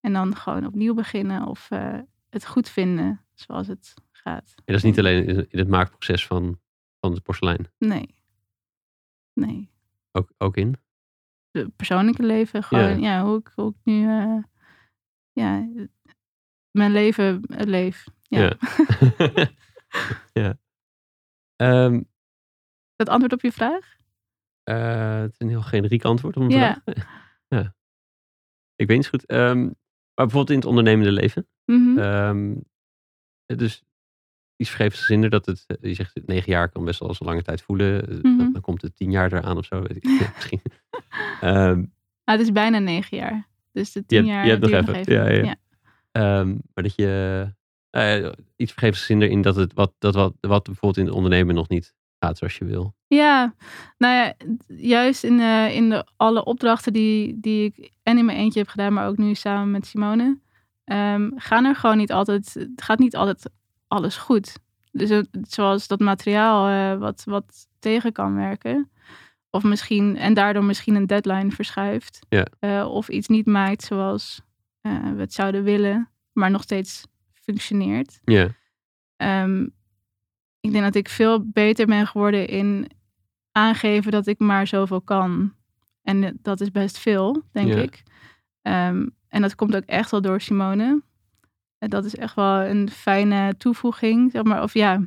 En dan gewoon opnieuw beginnen of eh, het goed vinden zoals het gaat. En dat is niet alleen in het maakproces van, van het porselein. Nee. Nee. Ook, ook in. Het persoonlijke leven, gewoon, ja, hoe, ik, hoe ik nu, eh, ja, mijn leven leef. Ja. Ja. ja. Ehm, Dat antwoord op je vraag? eh, het is een heel generiek antwoord op een Ja. vraag. ja. Ik weet niet zo goed. Ehm, maar bijvoorbeeld in het ondernemende leven. Ehm, dus iets vergevensgezinder dat het, eh, je zegt negen jaar kan best wel als een lange tijd voelen. Eh, Mhm. dan, dan komt het tien jaar eraan of zo. Weet ik, misschien. Ehm, Nou, het is bijna negen jaar. Dus de tien jaar je hebt nog duurt even. Ja, ja. ja. Maar dat je iets vergevensgezinder in dat het wat, dat wat, wat bijvoorbeeld in het ondernemen nog niet gaat zoals je wil. Ja, nou ja, juist in, eh, in de, alle opdrachten die, die ik en in mijn eentje heb gedaan, maar ook nu samen met Simone, ehm, gaan er gewoon niet altijd, het gaat niet altijd alles goed. Dus het- zoals dat materiaal eh, wat, wat tegen kan werken. Of misschien, en daardoor misschien een deadline verschuift. Ja. Eh, of iets niet maakt zoals we het zouden willen, maar nog steeds functioneert. Ja, Ehm, ik denk dat ik veel beter ben geworden in aangeven dat ik maar zoveel kan. En eh, dat is best veel, denk Ja. ik. Ehm, en dat komt ook echt wel door Simone. En dat is echt wel een fijne toevoeging, zeg maar. Of ja,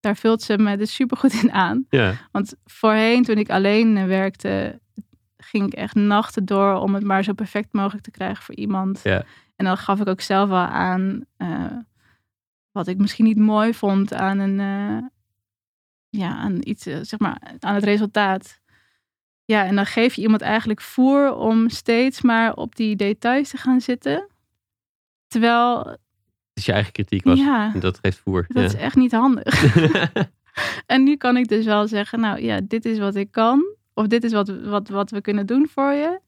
daar vult ze me dus supergoed in aan. ja, Want voorheen, toen ik alleen werkte, ging ik echt nachten door om het maar zo perfect mogelijk te krijgen voor iemand. Ja. En dan gaf ik ook zelf wel aan eh, wat ik misschien niet mooi vond aan een, eh, ja, aan iets, eh, zeg maar, aan het resultaat. Ja, en dan geef je iemand eigenlijk voer om steeds maar op die details te gaan zitten. Terwijl, is je eigen kritiek was. ja, En dat geeft voer. dat is echt niet handig. En nu kan ik dus wel zeggen, nou ja, dit is wat ik kan. Of dit is wat, wat, wat we kunnen doen voor je.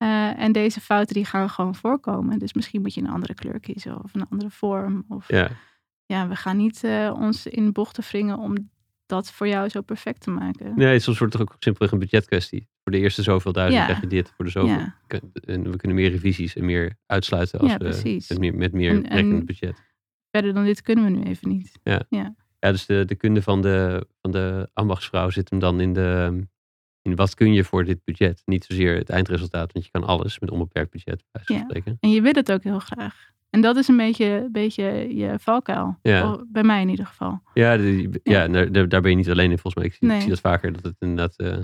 Eh, en deze fouten die gaan gewoon voorkomen. Dus misschien moet je een andere kleur kiezen of een andere vorm. Of ja, ja. we gaan niet eh, ons in bochten wringen om dat voor jou zo perfect te maken. Nee, soms wordt het ook simpelweg een budgetkwestie. Voor de eerste zoveel duizend Ja. krijg je dit. Voor de zoveel. Ja. En we kunnen meer revisies en meer uitsluiten als Ja, we met meer, met meer En- budget. Verder dan dit kunnen we nu even niet. Ja, dus de, de kunde van de, van de ambachtsvrouw zit hem dan in de in wat kun je voor dit budget. Niet zozeer het eindresultaat, want je kan alles met onbeperkt budget, bij Ja. spreken. En je wil het ook heel graag. En dat is een beetje, beetje je valkuil. Ja. Bij mij in ieder geval. Ja, ja. Ja. daar, ben je niet alleen in volgens mij. Ik zie, ik zie dat vaker, dat het inderdaad, eh,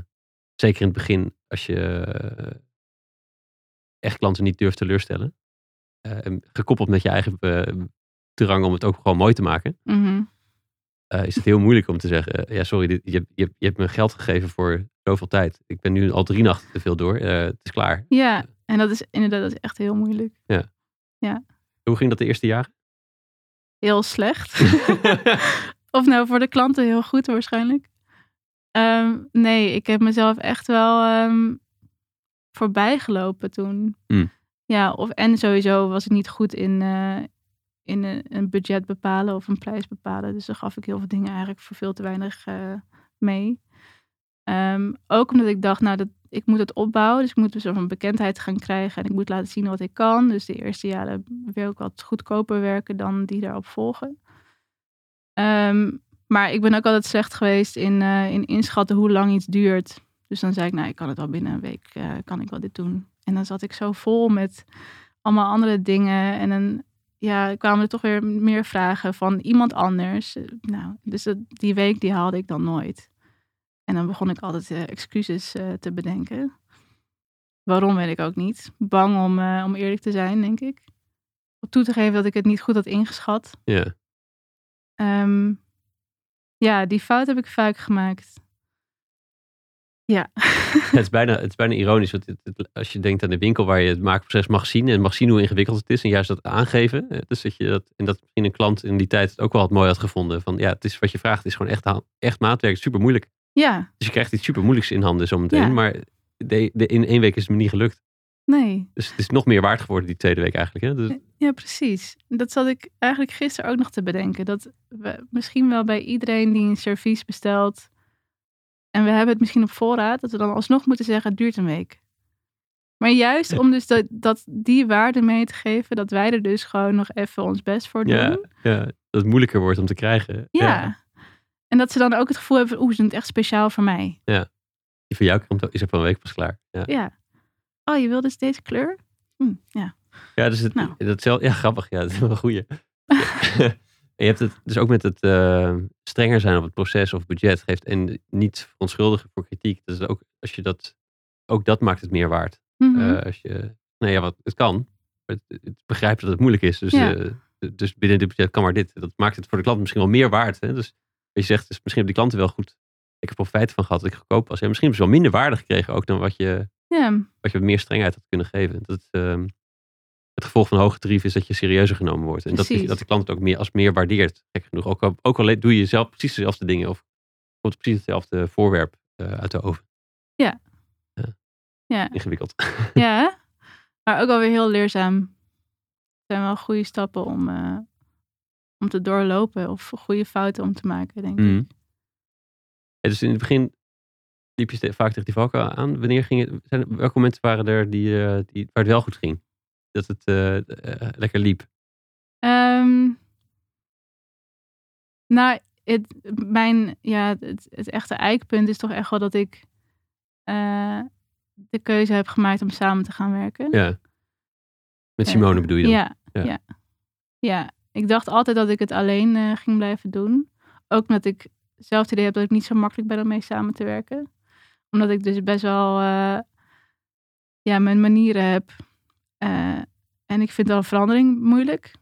zeker in het begin, als je eh, echt klanten niet durft teleurstellen, eh, gekoppeld met je eigen drang om het ook gewoon mooi te maken, Mhm. is het heel moeilijk om te zeggen, ja sorry, dit, je, je, je hebt me geld gegeven voor zoveel tijd. Ik ben nu al drie nachten te veel door, eh, het is klaar. Ja, en dat is inderdaad dat is echt heel moeilijk. Hoe ging dat de eerste jaren? Heel slecht. of nou voor de klanten heel goed waarschijnlijk. Ehm, nee, ik heb mezelf echt wel ehm voorbij gelopen toen. Hmm. Ja, of en sowieso was ik niet goed in, eh, in een, een budget bepalen of een prijs bepalen. Dus dan gaf ik heel veel dingen eigenlijk voor veel te weinig eh, mee. Ehm, ook omdat ik dacht, nou, dat, ik moet het opbouwen. Dus ik moet een soort van bekendheid gaan krijgen. En ik moet laten zien wat ik kan. Dus de eerste jaren wil ik wat goedkoper werken dan die daarop volgen. Ehm, maar ik ben ook altijd slecht geweest in, eh, in inschatten hoe lang iets duurt. Dus dan zei ik, nou, ik kan het wel binnen een week, eh, kan ik wel dit doen. En dan zat ik zo vol met allemaal andere dingen. En dan ja, kwamen er toch weer meer vragen van iemand anders. Nou, dus die week die haalde ik dan nooit. En dan begon ik altijd eh, excuses eh, te bedenken. Waarom weet ik ook niet. Bang om, eh, om eerlijk te zijn, denk ik. Om toe te geven dat ik het niet goed had ingeschat. Ja, Ehm, ja, die fout heb ik vaak gemaakt. Ja. het, is bijna, het is bijna ironisch. Want het- het- als je denkt aan de winkel waar je het maakproces mag zien. En mag zien hoe ingewikkeld het is. En juist dat aangeven. Dus dat je dat, en dat misschien een klant in die tijd het ook wel wat mooi had gevonden. Van ja, het is wat je vraagt. Het is gewoon echt, echt maatwerk. Super moeilijk. Ja, Dus je krijgt iets super moeilijks in handen zometeen. Ja. Maar de, de, in één week is het me niet gelukt. Nee. Dus het is nog meer waard geworden die tweede week eigenlijk. Hè? Dus, Ja, precies. Dat zat ik eigenlijk gisteren ook nog te bedenken. Dat we misschien wel bij iedereen die een servies bestelt. En we hebben het misschien op voorraad. Dat we dan alsnog moeten zeggen het duurt een week. Maar juist om dus dat, dat die waarde mee te geven. Dat wij er dus gewoon nog even ons best voor doen. ja, ja, dat het moeilijker wordt om te krijgen. Ja. En dat ze dan ook het gevoel hebben, oeh, ze doen het echt speciaal voor mij. Die van jou komt, is ook wel een week pas klaar. Ja, Ja. Oh, je wil dus deze kleur? Hm, ja. ja dus het, Nou. dat is ja, grappig. Ja, dat is wel een goeie. en je hebt het dus ook met het eh, strenger zijn op het proces of budget geeft en niet verontschuldigen voor kritiek. Dus ook als je dat, ook dat maakt het meer waard. Eh, als je, nou ja, wat, het kan. Het, het begrijpt dat het moeilijk is. Dus, Ja. eh, dus binnen dit budget kan maar dit. Dat maakt het voor de klant misschien wel meer waard. Hè? Dus je zegt, is misschien hebben die klanten wel goed. Ik heb profijt van gehad dat ik goedkoop was. Ja, misschien hebben ze wel minder waarde gekregen ook dan wat je, wat je meer strengheid had kunnen geven. Dat, ehm, het gevolg van hoge tarief is dat je serieuzer genomen wordt. En dat, die- dat de klant het ook meer als meer waardeert. Gek genoeg. Ook al, ook al doe je zelf precies dezelfde dingen. Of komt precies hetzelfde voorwerp eh, uit de oven. Ja. Ja. Ja. Ingewikkeld. Ja, maar ook alweer heel leerzaam. Het zijn wel goede stappen om, eh, om te doorlopen of goede fouten om te maken, denk Mhm. ik. Ja, dus in het begin liep je vaak tegen die valkuil aan. Wanneer ging het, zijn, er- welke momenten waren er die, eh, die, waar het wel goed ging? Dat het eh, eh, lekker liep. Ehm, nou, het, mijn, ja, het, het echte eikpunt is toch echt wel dat ik de keuze heb gemaakt om samen te gaan werken. Ja. Met Simone bedoel je dan? Ja, Ja. ja. ja. Ik dacht altijd dat ik het alleen eh, ging blijven doen. Ook omdat ik zelf het idee heb dat ik niet zo makkelijk ben om mee samen te werken. Omdat ik dus best wel eh, ja, mijn manieren heb. Eh, en ik vind wel verandering moeilijk.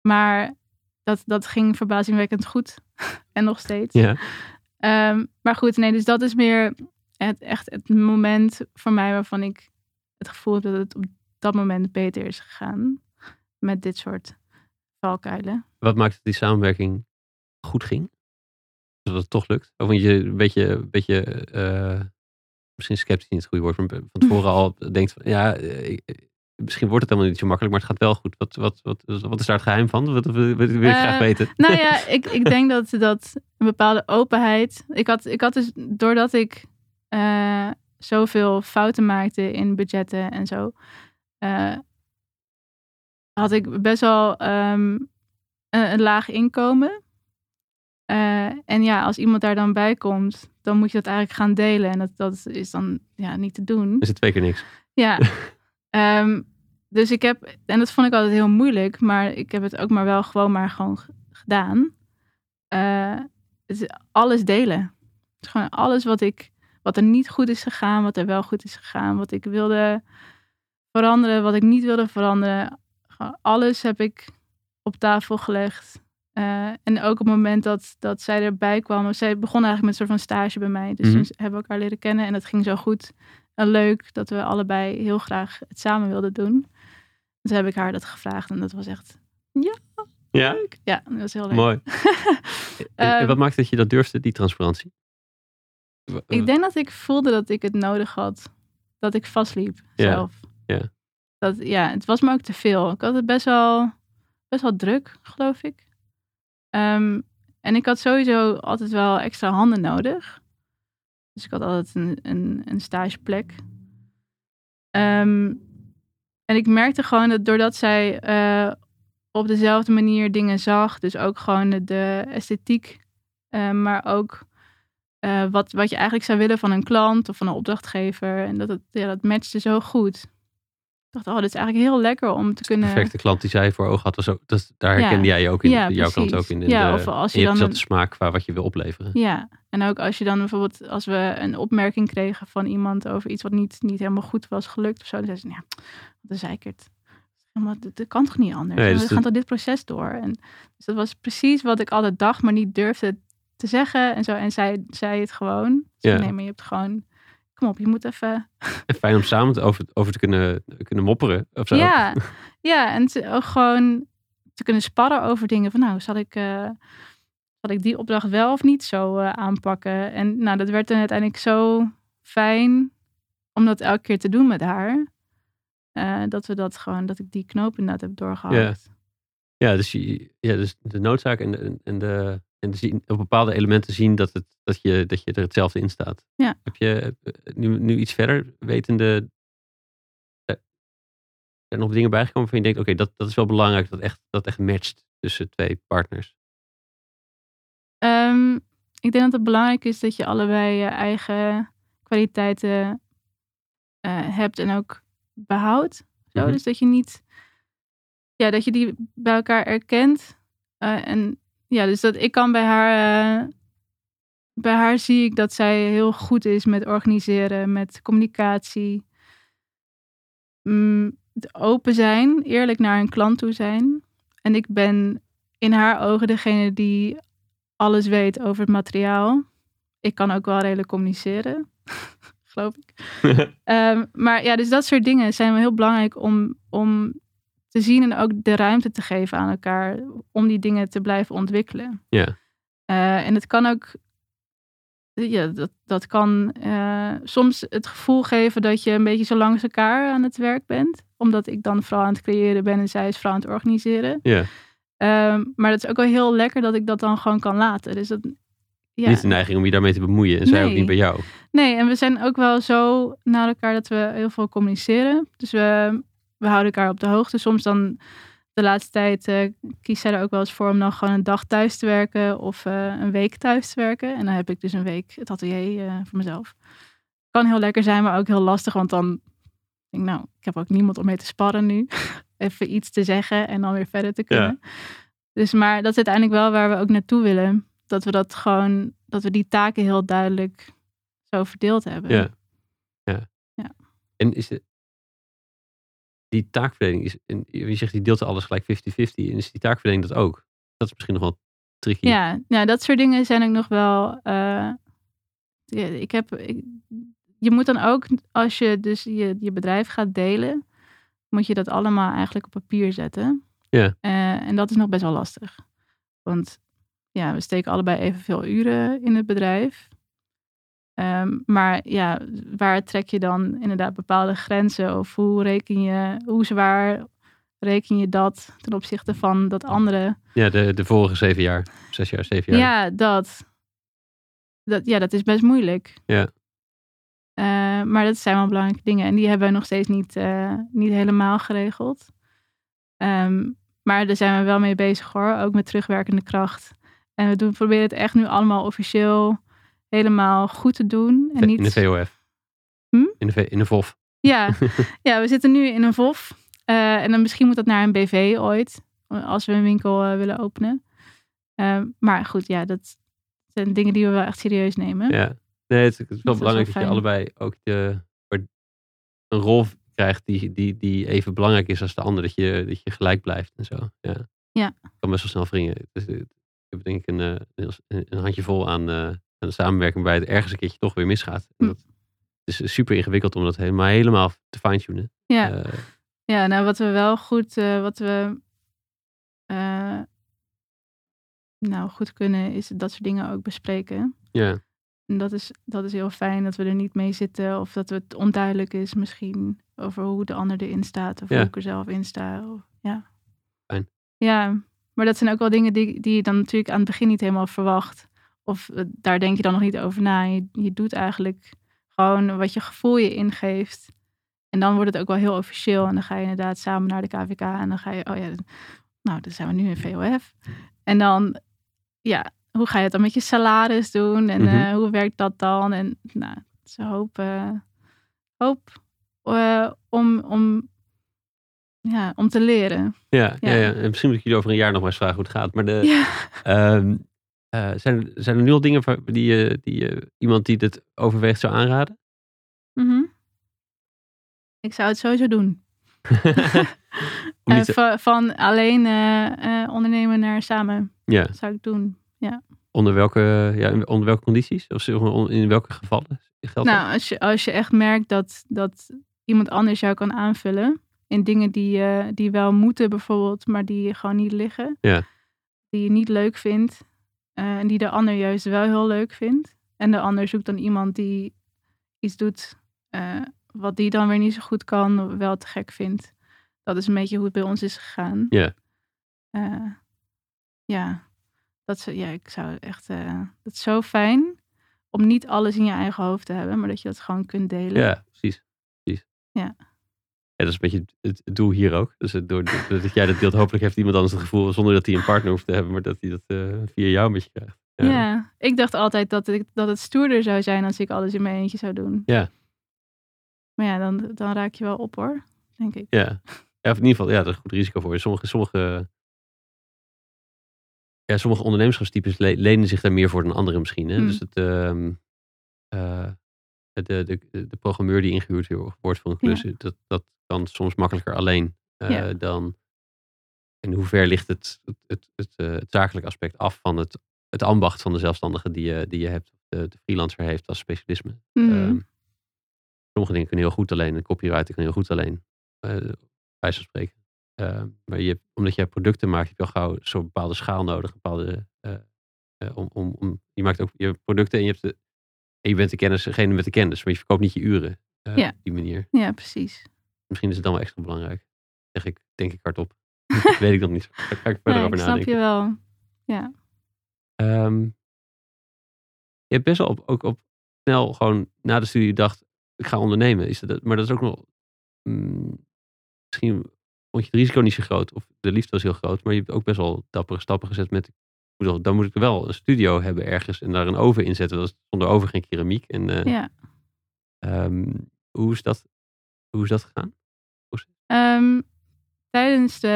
Maar dat, dat ging verbazingwekkend goed. en nog steeds. Ja. Ehm, maar goed, nee, dus dat is meer het, echt het moment voor mij waarvan ik het gevoel heb dat het op dat moment beter is gegaan. Met dit soort valkuilen. Wat maakt dat die samenwerking goed ging? Dat het toch lukt? Of je een beetje, een beetje eh, misschien sceptisch niet het goede woord, maar van tevoren al denkt van, ja, eh, misschien wordt het helemaal niet zo makkelijk, maar het gaat wel goed. Wat, wat, wat, wat is daar het geheim van? Wat, wat wil ik graag Eh, weten. Nou ja, ik, ik denk dat, dat een bepaalde openheid. Ik had, ik had dus, doordat ik zoveel fouten maakte in budgetten en zo, had ik best wel ehm, een, een laag inkomen. Eh, en ja, als iemand daar dan bij komt, dan moet je dat eigenlijk gaan delen. En dat, dat is dan ja, niet te doen. Is het twee keer niks? Ja. Ehm, dus ik heb, en dat vond ik altijd heel moeilijk, maar ik heb het ook maar wel gewoon maar gewoon gedaan. Eh, het is alles delen. Het is gewoon alles wat ik, wat er niet goed is gegaan, wat er wel goed is gegaan, wat ik wilde veranderen, wat ik niet wilde veranderen. Alles heb ik op tafel gelegd. Eh, en ook op het moment dat, dat zij erbij kwam, zij begon eigenlijk met een soort van stage bij mij. Dus toen hebben we elkaar leren kennen en dat ging zo goed en leuk dat we allebei heel graag het samen wilden doen. Dus heb ik haar dat gevraagd en dat was echt Ja, leuk. Ja, dat was heel leuk. mooi. En, en Ehm, wat maakt dat je dat durfde, die transparantie? Ik denk dat ik voelde dat ik het nodig had. Dat ik vastliep Ja, zelf. ja. Ja, het was me ook te veel. Ik had het best wel, best wel druk, geloof ik. Ehm, en ik had sowieso altijd wel extra handen nodig. Dus ik had altijd een, een, een stageplek. Ehm, en ik merkte gewoon dat doordat zij eh, op dezelfde manier dingen zag, dus ook gewoon de, de esthetiek, eh, maar ook eh, wat, wat je eigenlijk zou willen van een klant of van een opdrachtgever. En dat, het, ja, dat matchte zo goed. Ik dacht, oh, dit is eigenlijk heel lekker om te De kunnen... perfecte klant die zij voor ogen had, was ook, dat, daar Ja. herkende jij je ook in. Ja, jouw klant ook in. in Ja, de, of als je hebt dan dezelfde smaak qua wat je wil opleveren. Ja, en ook als je dan bijvoorbeeld, als we een opmerking kregen van iemand over iets wat niet, niet helemaal goed was gelukt of zo, dan zei ze, ja, wat een zeikert. Helemaal, dat, dat kan toch niet anders? Nee, we dus gaan dat- toch dit proces door? En, dus dat was precies wat ik altijd dacht, maar niet durfde te zeggen en zo. En zij zei het gewoon. Ze Ja. Nee, maar je hebt gewoon, kom op, je moet even... En fijn om samen te- over, over te kunnen, kunnen mopperen of zo. Ja, ja, en te- ook gewoon te kunnen sparren over dingen van, nou, zal ik... eh, zal ik die opdracht wel of niet zo eh, aanpakken? En nou, dat werd dan uiteindelijk zo fijn om dat elke keer te doen met haar. eh, dat we dat gewoon, dat ik die knoop inderdaad heb doorgehakt. Ja, dus, je, ja, dus de noodzaak en, de, en, de, en zien, op bepaalde elementen zien dat, het, dat, je, dat je er hetzelfde in staat. Ja. Heb je eh, nu, nu iets verder wetende, eh, er nog dingen bijgekomen waarvan je denkt, oké, dat, dat is wel belangrijk, dat echt, dat echt matcht tussen twee partners? Ehm, ik denk dat het belangrijk is dat je allebei je eigen kwaliteiten eh, hebt en ook behoudt. Zo. Mhm. Dus dat je niet, ja, dat je die bij elkaar erkent. En ja, dus dat ik kan bij haar, eh, bij haar zie ik dat zij heel goed is met organiseren, met communicatie. Mm, open zijn, eerlijk naar een klant toe zijn. En ik ben in haar ogen degene die alles weet over het materiaal. Ik kan ook wel redelijk communiceren, geloof ik. Ehm, maar ja, dus dat soort dingen zijn wel heel belangrijk om, om te zien en ook de ruimte te geven aan elkaar om die dingen te blijven ontwikkelen. Ja. Eh, en het kan ook, ja, dat, dat kan eh, soms het gevoel geven dat je een beetje zo langs elkaar aan het werk bent. Omdat ik dan vooral aan het creëren ben en zij is vooral aan het organiseren. ja. Ehm, maar dat is ook wel heel lekker dat ik dat dan gewoon kan laten. Dus dat, ja. Niet de neiging om je daarmee te bemoeien en zij ook niet bij jou. Nee, en we zijn ook wel zo naar elkaar dat we heel veel communiceren. Dus we, we houden elkaar op de hoogte. Soms dan de laatste tijd eh kiest zij er ook wel eens voor om dan gewoon een dag thuis te werken of eh, een week thuis te werken. En dan heb ik dus een week het atelier eh, voor mezelf. Kan heel lekker zijn, maar ook heel lastig, want dan denk ik, nou, ik heb ook niemand om mee te sparren nu. Even iets te zeggen en dan weer verder te kunnen. Dus maar dat is uiteindelijk wel waar we ook naartoe willen. Dat we dat gewoon, dat we die taken heel duidelijk zo verdeeld hebben. Ja. ja. Ja. En is het, die taakverdeling, is, en je zegt die deelt alles gelijk 50-50. En is die taakverdeling dat ook? Dat is misschien nog wel tricky. Ja, ja, dat soort dingen zijn ook nog wel. eh, ik heb, ik- je moet dan ook, als je dus je, je bedrijf gaat delen, moet je dat allemaal eigenlijk op papier zetten. Ja. Eh, en dat is nog best wel lastig. Want ja, we steken allebei evenveel uren in het bedrijf. Ehm, maar ja, waar trek je dan inderdaad bepaalde grenzen? Of hoe reken je, hoe zwaar reken je dat ten opzichte van dat andere? Ja, de, de vorige zeven jaar. Zes jaar, zeven jaar. Ja, dat. dat. Ja, dat is best moeilijk. Ja. Eh, maar dat zijn wel belangrijke dingen. En die hebben we nog steeds niet, eh, niet helemaal geregeld. Ehm, maar daar zijn we wel mee bezig hoor. Ook met terugwerkende kracht. En we doen, proberen het echt nu allemaal officieel helemaal goed te doen. En niet... In de VOF. Hm? In, de, V- in de VOF. Ja, ja, we zitten nu in een VOF. Eh, en dan misschien moet dat naar een BV ooit. Als we een winkel eh, willen openen. Eh, maar goed, ja, dat zijn dingen die we wel echt serieus nemen. Ja. Nee, het, het is wel is wel belangrijk dat je allebei ook de, een rol krijgt die, die, die even belangrijk is als de ander. Dat je, dat je gelijk blijft en zo. Ja. Ja. kan best wel snel wringen. Dus, ik heb denk ik een, een, een handjevol aan, eh, aan de samenwerking bij het ergens een keertje toch weer misgaat. En Hm. dat het is super ingewikkeld om dat helemaal, helemaal te fine-tunen. Ja, Eh, ja nou wat we wel goed, eh, wat we eh, nou goed kunnen, is dat soort dingen ook bespreken. ja. En dat is, dat is heel fijn dat we er niet mee zitten. Of dat het onduidelijk is misschien over hoe de ander erin staat. Of Ja. hoe ik er zelf in sta. Of, ja. Fijn. Ja, maar dat zijn ook wel dingen die, die je dan natuurlijk aan het begin niet helemaal verwacht. Of eh, daar denk je dan nog niet over na. Je, je doet eigenlijk gewoon wat je gevoel je ingeeft. En dan wordt het ook wel heel officieel. En dan ga je inderdaad samen naar de KVK. En dan ga je, oh ja, nou, dan zijn we nu in VOF. En dan, ja, hoe ga je het dan met je salaris doen? En Mhm. eh, hoe werkt dat dan? En nou, het is een hoop, hoop eh, om, om, ja, om te leren. Ja, ja. Ja. Ja, En misschien moet ik jullie over een jaar nog maar eens vragen hoe het gaat. Maar de, Ja. ehm, eh, zijn, er- zijn er nu al dingen die, je die je iemand die dit overweegt zou aanraden? Mhm. Ik zou het sowieso doen. Eh, te- van alleen eh, eh, ondernemen naar samen ja, zou ik doen. onder welke, ja, onder welke condities? Of in welke gevallen geldt dat? Nou, als je, als je echt merkt dat, dat iemand anders jou kan aanvullen in dingen die, eh, die wel moeten bijvoorbeeld, maar die gewoon niet liggen. Ja. Die je niet leuk vindt eh, en die de ander juist wel heel leuk vindt. En de ander zoekt dan iemand die iets doet eh, wat die dan weer niet zo goed kan, wel te gek vindt. Dat is een beetje hoe het bij ons is gegaan. Ja. Eh, ja, dat is, ja, ik zou echt, dat is zo fijn om niet alles in je eigen hoofd te hebben, maar dat je dat gewoon kunt delen. Ja, precies. precies. Ja. Dat is een beetje het, doel hier ook. Dus het- door, dat jij dat deelt, hopelijk heeft iemand anders het gevoel, zonder dat hij een partner hoeft te hebben, maar dat hij dat eh, via jou een beetje krijgt. Ja. ik dacht altijd dat, ik, dat het stoerder zou zijn als ik alles in mijn eentje zou doen. Ja. Maar ja, dan, dan raak je wel op hoor, denk ik. Ja. ja, of in ieder geval, ja, dat is een goed risico voor je. Sommige, sommige, ja, sommige ondernemerschapstypes le- lenen zich daar meer voor dan anderen misschien. Hè? Hmm. Dus het, ehm, eh, de, de, de, de programmeur die ingehuurd wordt voor een klus, dat, dat kan soms makkelijker alleen Ja. dan. En hoe ver ligt het, het, het, het, eh, het zakelijke aspect af van het, het ambacht van de zelfstandige die je, die je hebt, of de, de freelancer heeft als specialisme. Mhm. Ehm, sommige dingen kunnen heel goed alleen. Een copywriter kan heel goed alleen. bij van spreken. Ehm, maar je, omdat je producten maakt, heb je al gauw zo'n bepaalde schaal nodig. Bepaalde, om, om, om, je maakt ook je producten en je, hebt de, en je bent de kennis, degene met de kennis. Maar je verkoopt niet je uren Ja. op die manier. Ja, precies. Misschien is het dan wel extra belangrijk. Zeg ik, denk ik hardop. Weet ik nog niet. Daar ga ik verder over ik snap nadenken. je wel. Ja. Ehm, je hebt best wel op, ook op snel gewoon na de studie dacht, ik ga ondernemen. Is dat, maar dat is ook nog, mm, misschien vond je het risico niet zo groot, of de liefde was heel groot, maar je hebt ook best wel dappere stappen gezet met, dan moet ik wel een studio hebben ergens en daar een oven in zetten. Dat is zonder oven geen keramiek. En eh, ja. ehm, hoe, is dat, hoe is dat gegaan? Ehm, tijdens de,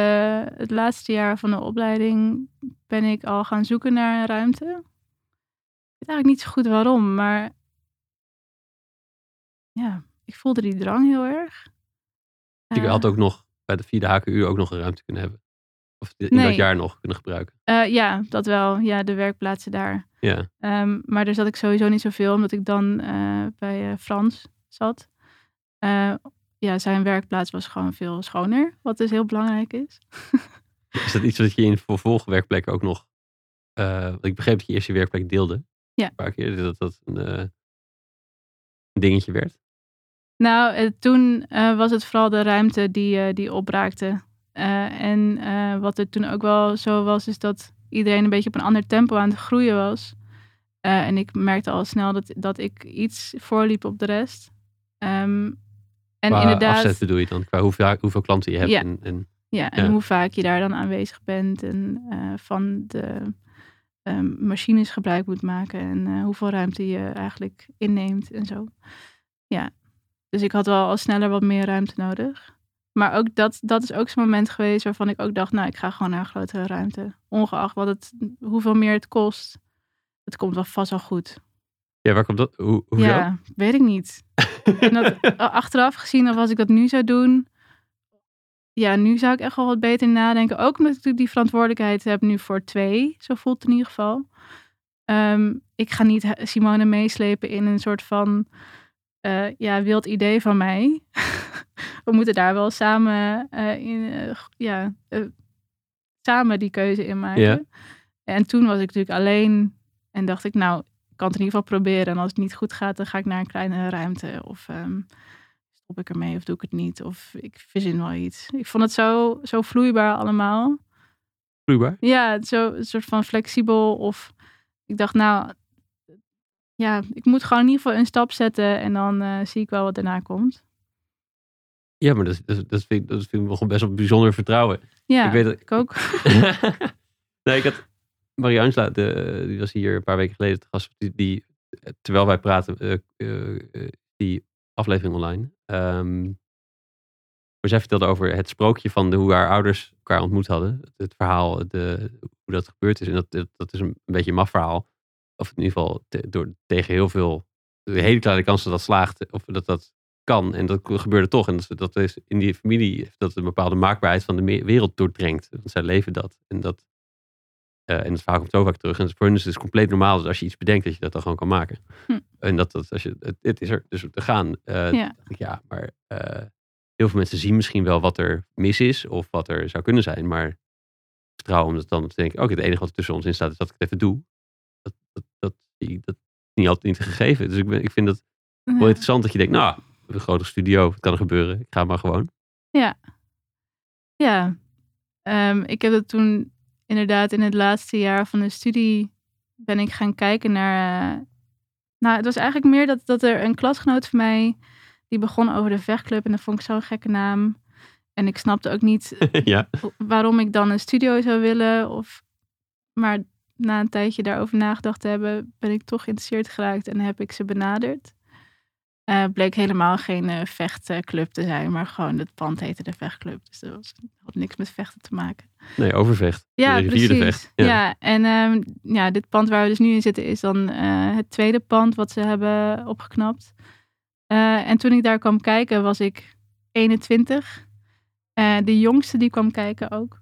het laatste jaar van de opleiding ben ik al gaan zoeken naar een ruimte. Ik weet eigenlijk niet zo goed waarom, maar ja, ik voelde die drang heel erg. Je Eh, had ook nog bij de vierde HKU ook nog een ruimte kunnen hebben. Of in dat jaar nog kunnen gebruiken. eh, ja, dat wel. Ja, de werkplaatsen daar. Ja, Ehm, maar daar zat ik sowieso niet zoveel, omdat ik dan eh, bij eh, Frans zat. Ja, zijn werkplaats was gewoon veel schoner, wat dus heel belangrijk is. Is dat iets wat je in vervolgwerkplekken ook nog... eh, ik begreep dat je eerst je werkplek deelde. Ja. Een paar keer. Dat dat een, eh, een dingetje werd. Nou, eh, toen was het vooral de ruimte die, die opbraakte. En wat er toen ook wel zo was, is dat iedereen een beetje op een ander tempo aan het groeien was. En ik merkte al snel dat, dat ik iets voorliep op de rest. Ehm, en Qua inderdaad, bedoel je dan? Qua hoeveel, hoeveel klanten je hebt. Ja. En, en, ja, en ja. hoe vaak je daar dan aanwezig bent en eh, van de ehm, machines gebruik moet maken en eh, hoeveel ruimte je eigenlijk inneemt en zo. Ja, dus ik had wel al sneller wat meer ruimte nodig. Maar ook dat, dat is ook zo'n moment geweest waarvan ik ook dacht, nou, ik ga gewoon naar een grotere ruimte. Ongeacht wat het, hoeveel meer het kost. Het komt wel vast wel goed. Ja, waar komt dat? Hoe, hoezo? Ja, weet ik niet. En dat, achteraf gezien, of als ik dat nu zou doen. Ja, nu zou ik echt wel wat beter nadenken. Ook omdat ik die verantwoordelijkheid heb nu voor twee. Zo voelt het in ieder geval. Ehm, ik ga niet Simone meeslepen in een soort van eh, ja, wild idee van mij. We moeten daar wel samen, eh, in, eh, ja, samen die keuze in maken. Ja. En toen was ik natuurlijk alleen en dacht ik, nou, kan het in ieder geval proberen. En als het niet goed gaat, dan ga ik naar een kleinere ruimte. Of ehm, stop ik ermee of doe ik het niet. Of ik verzin wel iets. Ik vond het zo, zo vloeibaar allemaal. Vloeibaar? Ja, zo een soort van flexibel. Of ik dacht, nou, ja, ik moet gewoon in ieder geval een stap zetten. En dan eh, zie ik wel wat daarna komt. Ja, maar dat, dat, dat, vind, ik, dat vind ik nog best wel bijzonder vertrouwen. Ja, ik weet dat, ik ook. nee, ik had Marie Angela, die was hier een paar weken geleden te gast. Die, terwijl wij praten, eh, eh, eh, die aflevering online. Ehm, maar zij vertelde over het sprookje van hoe haar ouders elkaar ontmoet hadden. Het, verhaal, de, hoe dat gebeurd is. En dat, dat, is een, beetje een maf verhaal. Of in ieder geval door, tegen heel veel, hele kleine kans dat dat slaagt. Of dat dat kan. En dat gebeurde toch. En dat, dat is in die familie dat een bepaalde maakbaarheid van de wereld doordrengt. Want zij leven dat. En dat, eh, en het verhaal komt zo vaak terug. En voor hun is het dus compleet normaal. Dus als je iets bedenkt, dat je dat dan gewoon kan maken. Hm. En dat, dat als je, het, het is er dus te gaan. Eh, Ja. maar eh, heel veel mensen zien misschien wel wat er mis is. Of wat er zou kunnen zijn. Maar vertrouwen om dat dan te denken. Oké, het enige wat er tussen ons in staat is dat ik het even doe. Dat, dat, dat, dat, dat is niet altijd niet gegeven. Dus ik, ben, ik vind het wel Ja. interessant dat je denkt, nou, een grote studio. Het kan gebeuren. Ik ga maar gewoon. Ja. Ja. Ehm, ik heb dat toen inderdaad in het laatste jaar van de studie ben ik gaan kijken naar. eh, nou, het was eigenlijk meer dat, dat er een klasgenoot van mij die begon over de vechtclub en dat vond ik zo'n gekke naam. En ik snapte ook niet ja. waarom ik dan een studio zou willen. Of, maar na een tijdje daarover nagedacht te hebben, ben ik toch geïnteresseerd geraakt en heb ik ze benaderd. Eh bleek helemaal geen eh, vechtclub te zijn, maar gewoon het pand heette de vechtclub. Dus dat was, had niks met vechten te maken. Nee, overvecht. Ja, de precies. vecht. Ja. Ja. en ehm, ja, dit pand waar we dus nu in zitten is dan eh, het tweede pand wat ze hebben opgeknapt. Eh, en toen ik daar kwam kijken was ik 21. Eh, de jongste die kwam kijken ook.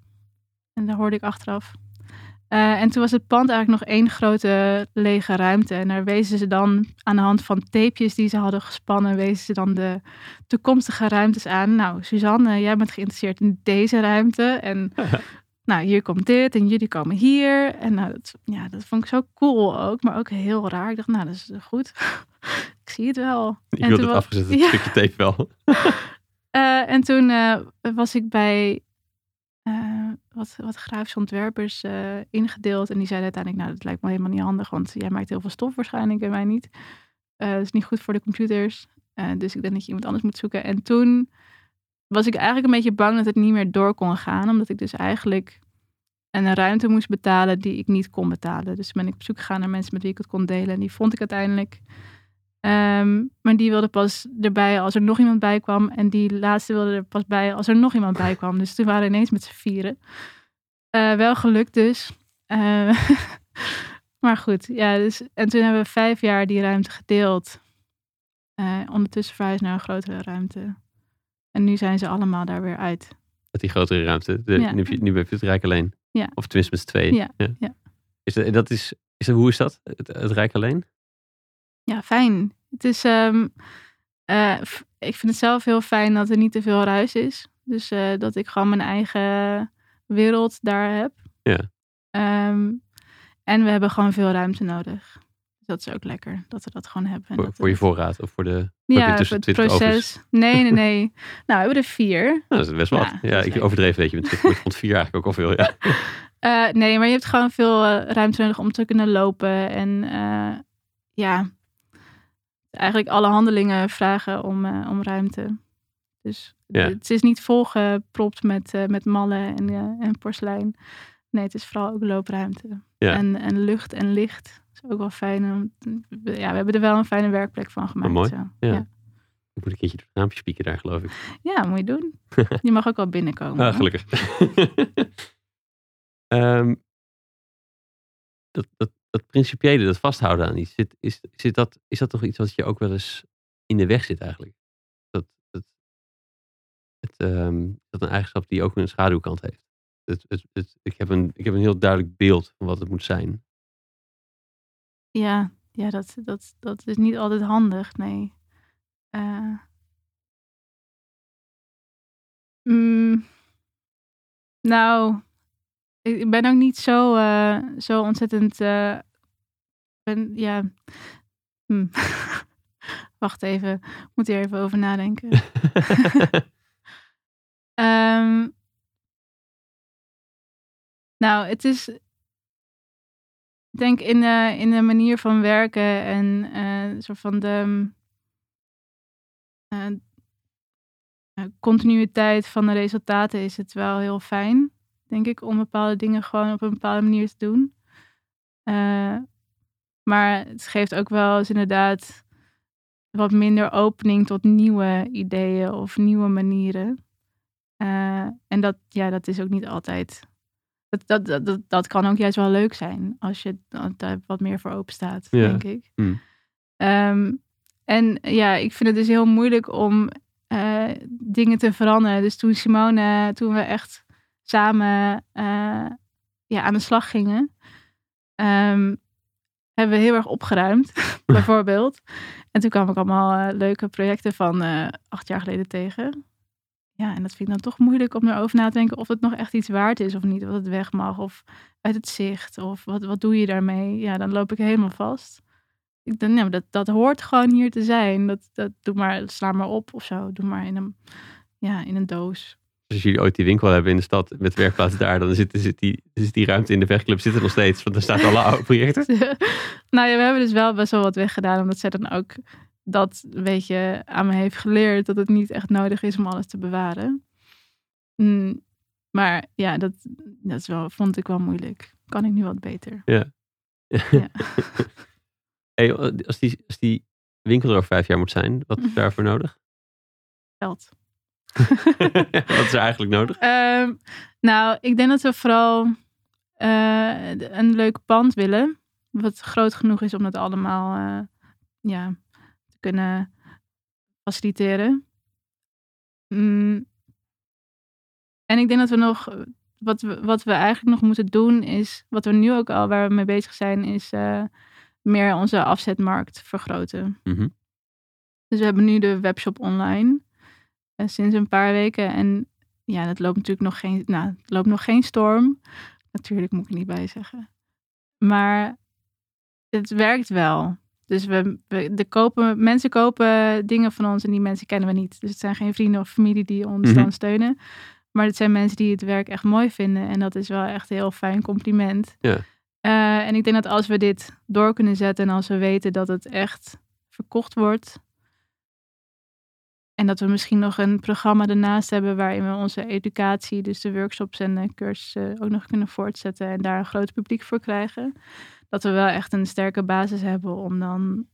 En daar hoorde ik achteraf. Eh, en toen was het pand eigenlijk nog één grote lege ruimte. En daar wezen ze dan aan de hand van tapejes die ze hadden gespannen, wezen ze dan de toekomstige ruimtes aan. Nou, Suzanne, jij bent geïnteresseerd in deze ruimte. En nou, hier komt dit en jullie komen hier. En nou, dat, ja, dat vond ik zo cool ook, maar ook heel raar. Ik dacht, nou, dat is goed. ik zie het wel. Ik wilde het afgezet, het Ja. stukje tape wel. Eh, en toen eh, was ik bij eh, wat, wat ontwerpers eh, ingedeeld. En die zeiden uiteindelijk, nou, dat lijkt me helemaal niet handig. Want jij maakt heel veel stof waarschijnlijk en wij niet. Eh dat is niet goed voor de computers. Dus ik denk dat je iemand anders moet zoeken. En toen was ik eigenlijk een beetje bang dat het niet meer door kon gaan. Omdat ik dus eigenlijk een ruimte moest betalen die ik niet kon betalen. Dus ben ik op zoek gegaan naar mensen met wie ik het kon delen. En die vond ik uiteindelijk. Ehm, maar die wilde pas erbij als er nog iemand bij kwam. En die laatste wilde er pas bij als er nog iemand bij kwam. Dus toen waren we ineens met z'n vieren. Eh, wel gelukt dus. Eh, maar goed, ja. Dus, en toen hebben we vijf jaar die ruimte gedeeld. Eh, ondertussen verhuisd naar een grotere ruimte. En nu zijn ze allemaal daar weer uit. Met die grotere ruimte. De, Ja. nu, heb je, nu heb je het Rijk alleen. Ja. Of tenminste met z'n tweeën. Ja, ja. Is dat, dat is, is dat, hoe is dat? Het, het Rijk alleen? Ja, fijn. Het is, ehm, eh, ik vind het zelf heel fijn dat er niet te veel ruis is. Dus eh, dat ik gewoon mijn eigen wereld daar heb. Ja. Ehm, en we hebben gewoon veel ruimte nodig. Dus dat is ook lekker, dat we dat gewoon hebben. En Voor, dat voor je voorraad of voor de... Ja, tussen voor het 20 ovens? proces. Nee, nee, nee. nou, we hebben er vier. Nou, dat is best Ja, wat. Ja, ik leuk. overdreven weet je met ik vond vier eigenlijk ook al veel. Ja. Eh, nee, maar je hebt gewoon veel ruimte nodig om te kunnen lopen. En ja, eigenlijk alle handelingen vragen om, eh, om ruimte. Dus Ja. het is niet volgepropt met, eh, met mallen en, eh, en porselein. Nee, het is vooral ook loopruimte. Ja. En, en lucht en licht. Dat is ook wel fijn. Ja, we hebben er wel een fijne werkplek van gemaakt. mooi. Zo. Ja. Ja. Ik moet een keertje het raampje spieken daar, geloof ik. ja, moet je doen. Je mag ook wel binnenkomen. Ah, gelukkig. Ehm, dat, dat, dat principiële, dat vasthouden aan iets, zit, is, zit dat, is dat toch iets wat je ook wel eens in de weg zit eigenlijk? Dat, dat, het, ehm, dat een eigenschap die ook een schaduwkant heeft. Het, het, ik, heb een, ik heb een heel duidelijk beeld van wat het moet zijn. Ja, ja dat, dat, dat is niet altijd handig, nee. Mm, nou, ik ben ook niet zo, eh, zo ontzettend. eh, ben, ja. hm. Wacht even, ik moet hier even over nadenken. Ehm, nou, het is. Ik denk in de, in de manier van werken en eh soort van de eh, eh, continuïteit van de resultaten is het wel heel fijn, denk ik, om bepaalde dingen gewoon op een bepaalde manier te doen. Eh, maar het geeft ook wel eens inderdaad wat minder opening tot nieuwe ideeën of nieuwe manieren. Eh, en dat, ja, dat is ook niet altijd. Dat, dat, dat, dat, kan ook juist wel leuk zijn als je daar wat meer voor open staat, Ja. denk ik. Hmm. Ehm, en ja, ik vind het dus heel moeilijk om eh, dingen te veranderen. Dus toen Simone, toen we echt samen eh, ja, aan de slag gingen, ehm, hebben we heel erg opgeruimd, bijvoorbeeld. En toen kwam ik allemaal eh, leuke projecten van eh, acht jaar geleden tegen. Ja, en dat vind ik dan toch moeilijk om erover na te denken of het nog echt iets waard is of niet. Of het weg mag of uit het zicht of wat, wat doe je daarmee. Ja, dan loop ik helemaal vast. ik denk, ja, dat, dat hoort gewoon hier te zijn. Dat, dat, doe maar, sla maar op of zo. Doe maar in een, ja, in een doos. Dus als jullie ooit die winkel hebben in de stad met werkplaats daar, dan zit, zit, die, zit die ruimte in de vechtclub zit er nog steeds. Want er staan alle oude projecten. nou ja, we hebben dus wel best wel wat weggedaan. Omdat zij dan ook dat een beetje aan me heeft geleerd. Dat het niet echt nodig is om alles te bewaren. Mm, maar ja, dat, dat is wel, vond ik wel moeilijk. Kan ik nu wat beter. Ja. Ja. Hey, als, die, als die winkel er over vijf jaar moet zijn, wat is daarvoor nodig? Geld. Wat is er eigenlijk nodig? Ehm, nou, ik denk dat we vooral eh, een leuk pand willen. Wat groot genoeg is om dat allemaal eh, ja, te kunnen faciliteren. Mm. En ik denk dat we nog, wat we, wat we eigenlijk nog moeten doen is, wat we nu ook al waar we mee bezig zijn, is uh, meer onze afzetmarkt vergroten. Mhm. Dus we hebben nu de webshop online sinds een paar weken. En ja, dat loopt natuurlijk nog geen, nou, het loopt nog geen storm. Natuurlijk moet ik er niet bij zeggen. Maar het werkt wel. Dus we, we de kopen, mensen kopen dingen van ons en die mensen kennen we niet. Dus het zijn geen vrienden of familie die ons Mhm. dan steunen. Maar het zijn mensen die het werk echt mooi vinden. En dat is wel echt een heel fijn compliment. Ja. Eh, en ik denk dat als we dit door kunnen zetten en als we weten dat het echt verkocht wordt. En dat we misschien nog een programma ernaast hebben waarin we onze educatie, dus de workshops en de cursussen ook nog kunnen voortzetten en daar een groot publiek voor krijgen. Dat we wel echt een sterke basis hebben om dan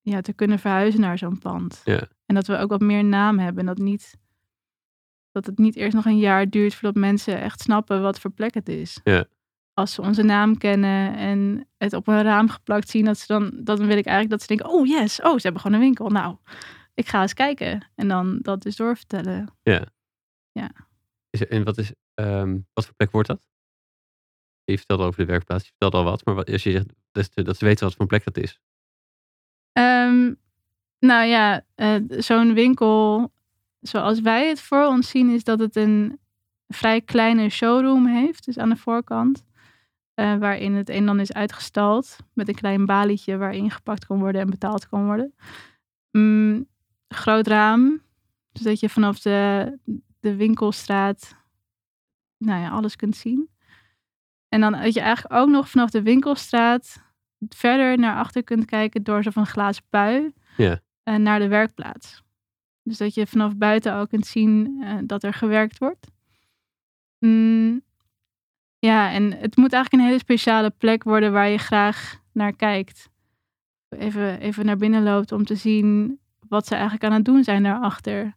ja, te kunnen verhuizen naar zo'n pand. Ja. En dat we ook wat meer naam hebben. En dat, niet, dat het niet eerst nog een jaar duurt voordat mensen echt snappen wat voor plek het is. Ja. Als ze onze naam kennen en het op een raam geplakt zien, dat ze dan, dan wil ik eigenlijk dat ze denken, oh yes, oh, ze hebben gewoon een winkel. Nou, ik ga eens kijken. En dan dat dus doorvertellen. Is er- en wat, is, ehm, wat voor plek wordt dat? Je vertelde over de werkplaats, je vertelde al wat. Maar wat, als je zegt dat ze, dat ze weten wat voor plek dat is. Ehm, nou ja, eh, zo'n winkel, zoals wij het voor ons zien, is dat het een vrij kleine showroom heeft. Dus aan de voorkant. eh, waarin het een en ander is uitgestald. Met een klein balietje waarin gepakt kan worden en betaald kan worden. Mm, groot raam. Zodat je vanaf de, de winkelstraat nou ja, alles kunt zien. En dan dat je eigenlijk ook nog vanaf de winkelstraat verder naar achter kunt kijken door zo'n glazen pui Ja. eh, naar de werkplaats. Dus dat je vanaf buiten ook kunt zien eh, dat er gewerkt wordt. Mm, ja, en het moet eigenlijk een hele speciale plek worden waar je graag naar kijkt. Even, even naar binnen loopt om te zien wat ze eigenlijk aan het doen zijn daarachter.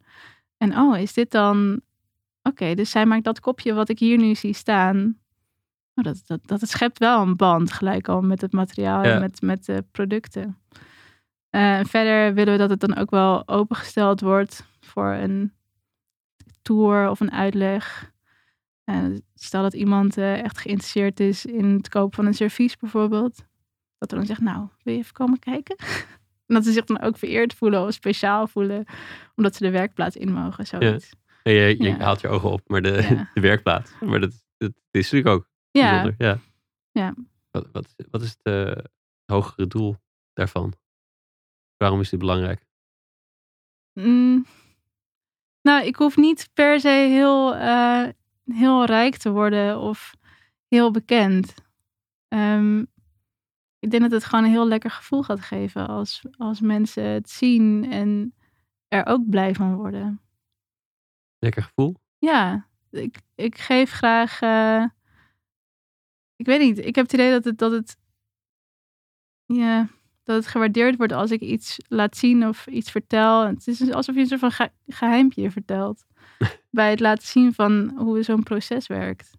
En oh, is dit dan... Oké, dus zij maakt dat kopje wat ik hier nu zie staan. Oh, dat, dat, dat schept wel een band gelijk al met het materiaal Ja. en met, met de producten. Eh, verder willen we dat het dan ook wel opengesteld wordt voor een tour of een uitleg. Stel dat iemand eh, echt geïnteresseerd is in het kopen van een servies bijvoorbeeld. Dat we dan zegt, nou, wil je even komen kijken? en dat ze zich dan ook vereerd voelen of speciaal voelen. Omdat ze de werkplaats in mogen, zoiets. En je, je Ja. haalt je ogen op, maar de, Ja. de werkplaats. Maar dat, dat is natuurlijk ook Ja, bijzonder. Ja. Ja. Wat, wat, wat is het eh, hogere doel daarvan? Waarom is dit belangrijk? Mm. Nou, ik hoef niet per se heel, eh, heel rijk te worden of heel bekend. Ehm, ik denk dat het gewoon een heel lekker gevoel gaat geven als, als mensen het zien en er ook blij van worden. Lekker gevoel? Ja, ik, ik geef graag. eh, ik weet niet, ik heb het idee dat het, dat het. Ja, dat het gewaardeerd wordt als ik iets laat zien of iets vertel. Het is alsof je een soort van ge- geheimpje vertelt. bij het laten zien van hoe zo'n proces werkt.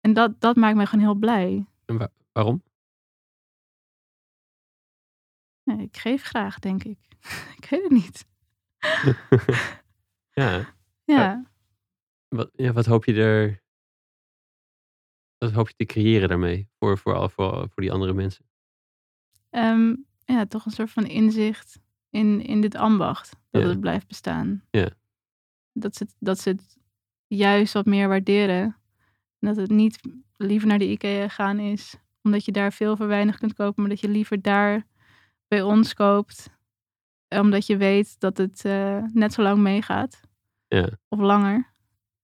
En dat, dat maakt mij gewoon heel blij. En wa- waarom? Ja, ik geef graag, denk ik. ik weet het niet. ja. Ja. Wat, ja, wat hoop je er... Wat hoop je te creëren daarmee? Voor, voor, voor, voor die andere mensen? Ehm, ja, toch een soort van inzicht in, in dit ambacht. Dat Ja. het blijft bestaan. Ja. Dat, ze het, dat ze het juist wat meer waarderen. En dat het niet liever naar de IKEA gaan is. Omdat je daar veel voor weinig kunt kopen. Maar dat je liever daar bij ons koopt, omdat je weet dat het eh, net zo lang meegaat. Ja. Of langer.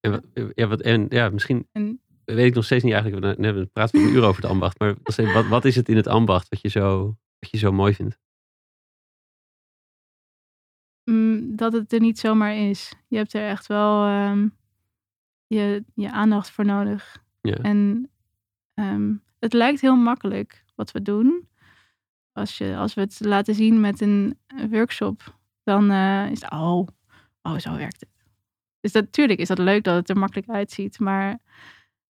En, ja, wat, en ja, misschien En weet ik nog steeds niet eigenlijk. We praten we een uur over het ambacht. Maar wat, wat is het in het ambacht wat je zo, wat je zo mooi vindt? mm, dat het er niet zomaar is. Je hebt er echt wel ehm, je, je aandacht voor nodig. Ja. En ehm, het lijkt heel makkelijk wat we doen. Als, je, als we het laten zien met een workshop, dan eh, is het, oh, oh, zo werkt het. Dus natuurlijk is dat leuk dat het er makkelijk uitziet, maar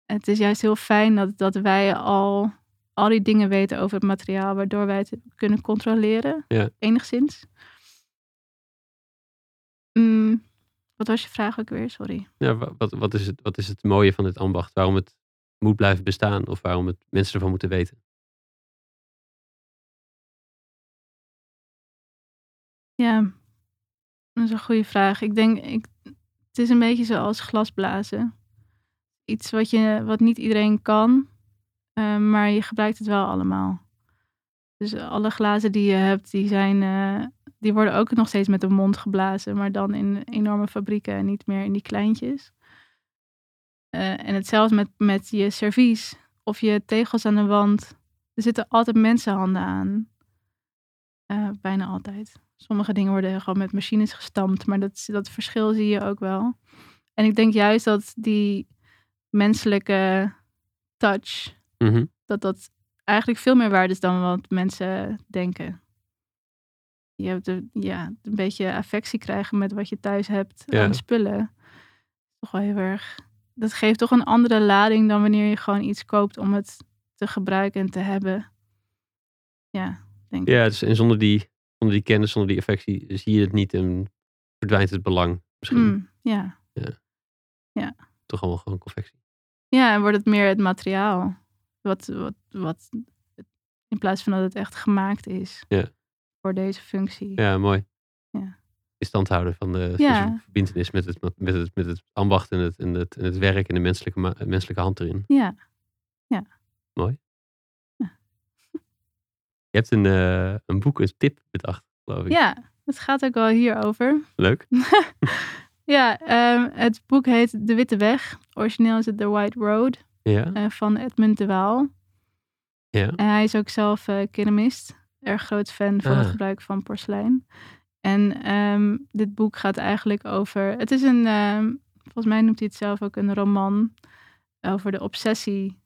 het is juist heel fijn dat, dat wij al, al die dingen weten over het materiaal, waardoor wij het kunnen controleren, Ja. enigszins. Mm, wat was je vraag ook weer? Sorry. Ja, wa- wat, wat, is het, wat is het mooie van dit ambacht? Waarom het moet blijven bestaan of waarom het mensen ervan moeten weten? Ja, dat is een goede vraag. Ik denk, ik, het is een beetje zoals glasblazen. Iets wat, je, wat niet iedereen kan, eh, maar je gebruikt het wel allemaal. Dus alle glazen die je hebt, die, zijn, eh, die worden ook nog steeds met de mond geblazen, maar dan in enorme fabrieken en niet meer in die kleintjes. Eh, en hetzelfde met, met je servies of je tegels aan de wand. Er zitten altijd mensenhanden aan. Altijd. Sommige dingen worden gewoon met machines gestampt, maar dat, dat verschil zie je ook wel. En ik denk juist dat die menselijke touch, Mhm. dat dat eigenlijk veel meer waard is dan wat mensen denken. Je hebt de, ja, een beetje affectie krijgen met wat je thuis hebt Ja. aan spullen. Toch wel heel erg. Dat geeft toch een andere lading dan wanneer je gewoon iets koopt om het te gebruiken en te hebben. Ja, denk ik. Ja, dus, en zonder die, zonder die kennis, zonder die affectie zie je het niet en verdwijnt het belang misschien. Mm, ja. Toch allemaal gewoon confectie. Ja, en wordt het meer het materiaal. Wat, wat, wat, in plaats van dat het echt gemaakt is Ja. voor deze functie. Ja, mooi. Ja. In stand houden van de Ja. de verbindenis met het, met, het, met het ambacht en het, en, het, en het werk en de menselijke, menselijke hand erin. Ja, Je hebt een, eh, een boek, een tip bedacht, geloof ik. ja het gaat ook wel hierover. Leuk. Ja, ehm, het boek heet De Witte Weg. Origineel is het The White Road Ja, eh, van Edmund de Waal. ja. En hij is ook zelf eh keramist. Erg groot fan van het Ah. gebruik van porselein. En ehm, dit boek gaat eigenlijk over... Het is een... ehm, volgens mij noemt hij het zelf ook een roman... over de obsessie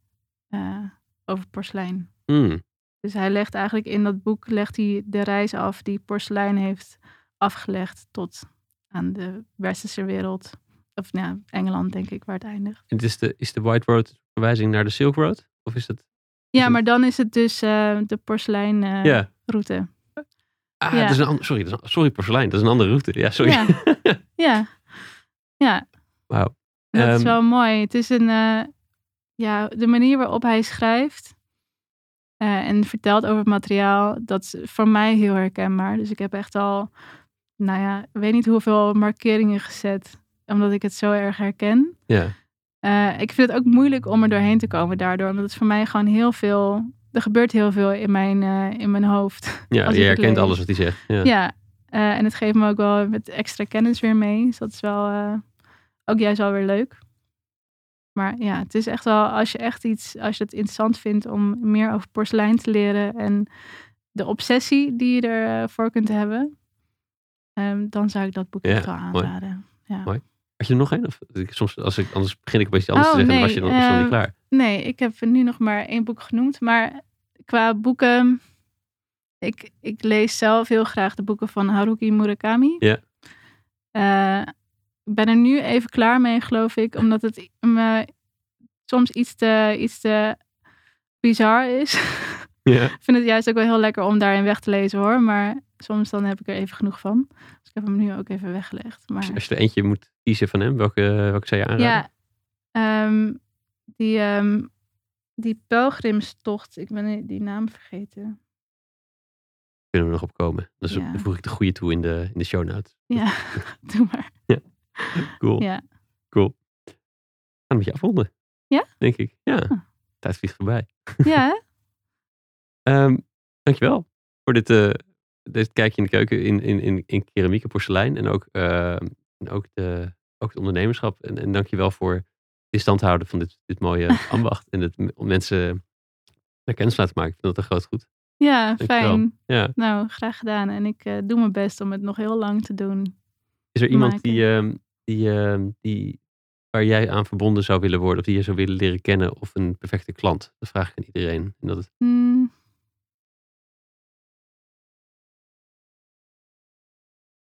over porselein. Mm, Dus hij legt eigenlijk in dat boek legt hij de reis af die porselein heeft afgelegd tot aan de westerse wereld. Of nou, Engeland denk ik, waar het eindigt. En is, de, is de White Road verwijzing naar de Silk Road? Of is het... Ja, maar dan is het dus eh, de porseleinroute. ja. Ah, ja. dat is een ander, sorry, dat is, sorry, porselein. Dat is een andere route. Ja, sorry. Ja. ja. Ja, Wauw. dat is Ehm, wel mooi. Het is een, eh, ja, de manier waarop hij schrijft eh, en vertelt over het materiaal, dat is voor mij heel herkenbaar. Dus ik heb echt al, nou ja, ik weet niet hoeveel markeringen gezet, omdat ik het zo erg herken. Ja, Eh, ik vind het ook moeilijk om er doorheen te komen daardoor, omdat het voor mij gewoon heel veel, er gebeurt heel veel in mijn, eh, in mijn hoofd. ja Als je herkent alles wat hij zegt. Ja. Ja, en het geeft me ook wel met extra kennis weer mee. Dus dat is wel ook juist wel weer leuk. Maar ja, het is echt wel, als je echt iets, als je het interessant vindt om meer over porselein te leren en de obsessie die je ervoor kunt hebben, ehm, dan zou ik dat boek Ja, echt wel mooi. aanraden. Ja. Mooi. Had je er nog één? Of, soms, als ik, anders begin ik een beetje anders Oh, te zeggen, nee, dan was je dan, was niet ehm, klaar. Nee, ik heb nu nog maar één boek genoemd. Maar qua boeken. Ik, ik lees zelf heel graag de boeken van Haruki Murakami. Ja. Eh, ben er nu even klaar mee, geloof ik. Omdat het me soms iets te, iets te bizar is. Ja. ik vind het juist ook wel heel lekker om daarin weg te lezen hoor. Maar soms dan heb ik er even genoeg van. Dus ik heb hem nu ook even weggelegd. Maar... Als, je er eentje moet kiezen van hem, welke, welke zou je aanraden? Ja, ehm, die, ehm, die pelgrimstocht, ik ben die naam vergeten. Kunnen we nog op komen. Dus Ja. dan voeg ik de goede toe in de, in de show notes. Ja, doe maar. Cool. Ja. Cool. We gaan een beetje afronden. Ja? Denk ik. Ja. Ah. Tijd vliegt voorbij. Ja? Ehm, dankjewel voor dit, dit kijkje in de keuken in, in, in, in keramiek en porselein. En ook, uh, en ook, de, ook het ondernemerschap. En, en dank je wel voor het stand houden van dit, dit mooie ambacht. en het, om mensen naar kennis laten maken. Ik vind dat een groot goed. Ja, Dankjewel. fijn. Ja. Nou, graag gedaan. En ik eh, doe mijn best om het nog heel lang te doen. Is er iemand maken. die, ehm, die, ehm, die, waar jij aan verbonden zou willen worden? Of die je zou willen leren kennen? Of een perfecte klant? Dat vraag ik aan iedereen. En dat het, Hmm.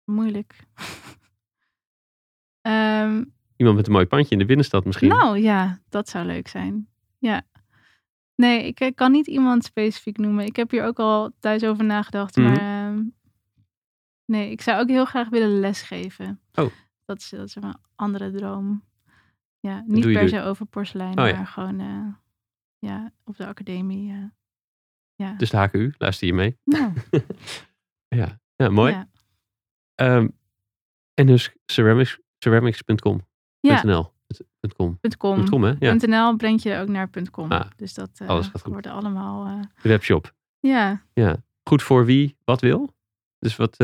Moeilijk. Ehm, iemand met een mooi pandje in de binnenstad misschien? nou ja, dat zou leuk zijn. Ja. Nee, ik, ik kan niet iemand specifiek noemen. Ik heb hier ook al thuis over nagedacht. Mhm. Maar ehm, nee, ik zou ook heel graag willen lesgeven. Oh. Dat is, dat is een andere droom. Ja, niet per se over porselein, Oh ja. maar gewoon eh, ja, op de academie. eh. ja. Dus de HKU, luister je mee? nou, Ja, ja mooi. ja. Ehm, en dus ceramics, ceramics.com. Ja. .nl. .com. .com. .com, hè? Ja, .nl brengt je ook naar .com. Ah, dus dat eh, alles gaat goed. worden allemaal... de webshop. ja, Goed voor wie wat wil. Dus wat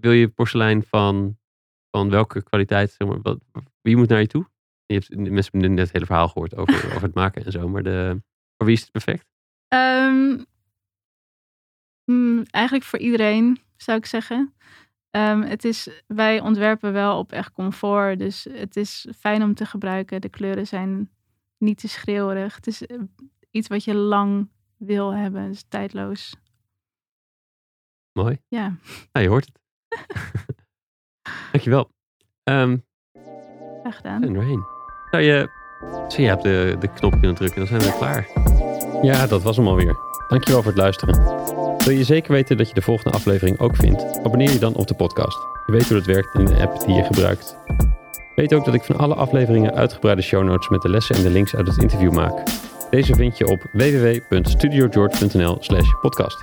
wil je porselein van, van welke kwaliteit? Zeg maar, wat, wie moet naar je toe? Je hebt mensen hebben net het hele verhaal gehoord over, over het maken en zo. Maar de, voor wie is het perfect? Ehm, mm, eigenlijk voor iedereen, zou ik zeggen. Ehm, het is, wij ontwerpen wel op echt comfort. Dus het is fijn om te gebruiken. De kleuren zijn niet te schreeuwerig. Het is eh, iets wat je lang wil hebben. Dus tijdloos. Mooi. Ja, Nou, je hoort het. Dankjewel. Ehm graag gedaan. zijn we doorheen. Zou je, zou jij op de, de knop kunnen drukken? Dan zijn we klaar. Ja, dat was hem alweer. Dankjewel voor het luisteren. Wil je zeker weten dat je de volgende aflevering ook vindt? Abonneer je dan op de podcast. Je weet hoe dat werkt in de app die je gebruikt. Weet ook dat ik van alle afleveringen uitgebreide show notes met de lessen en de links uit het interview maak. Deze vind je op www.studiogeorge.nl slash podcast.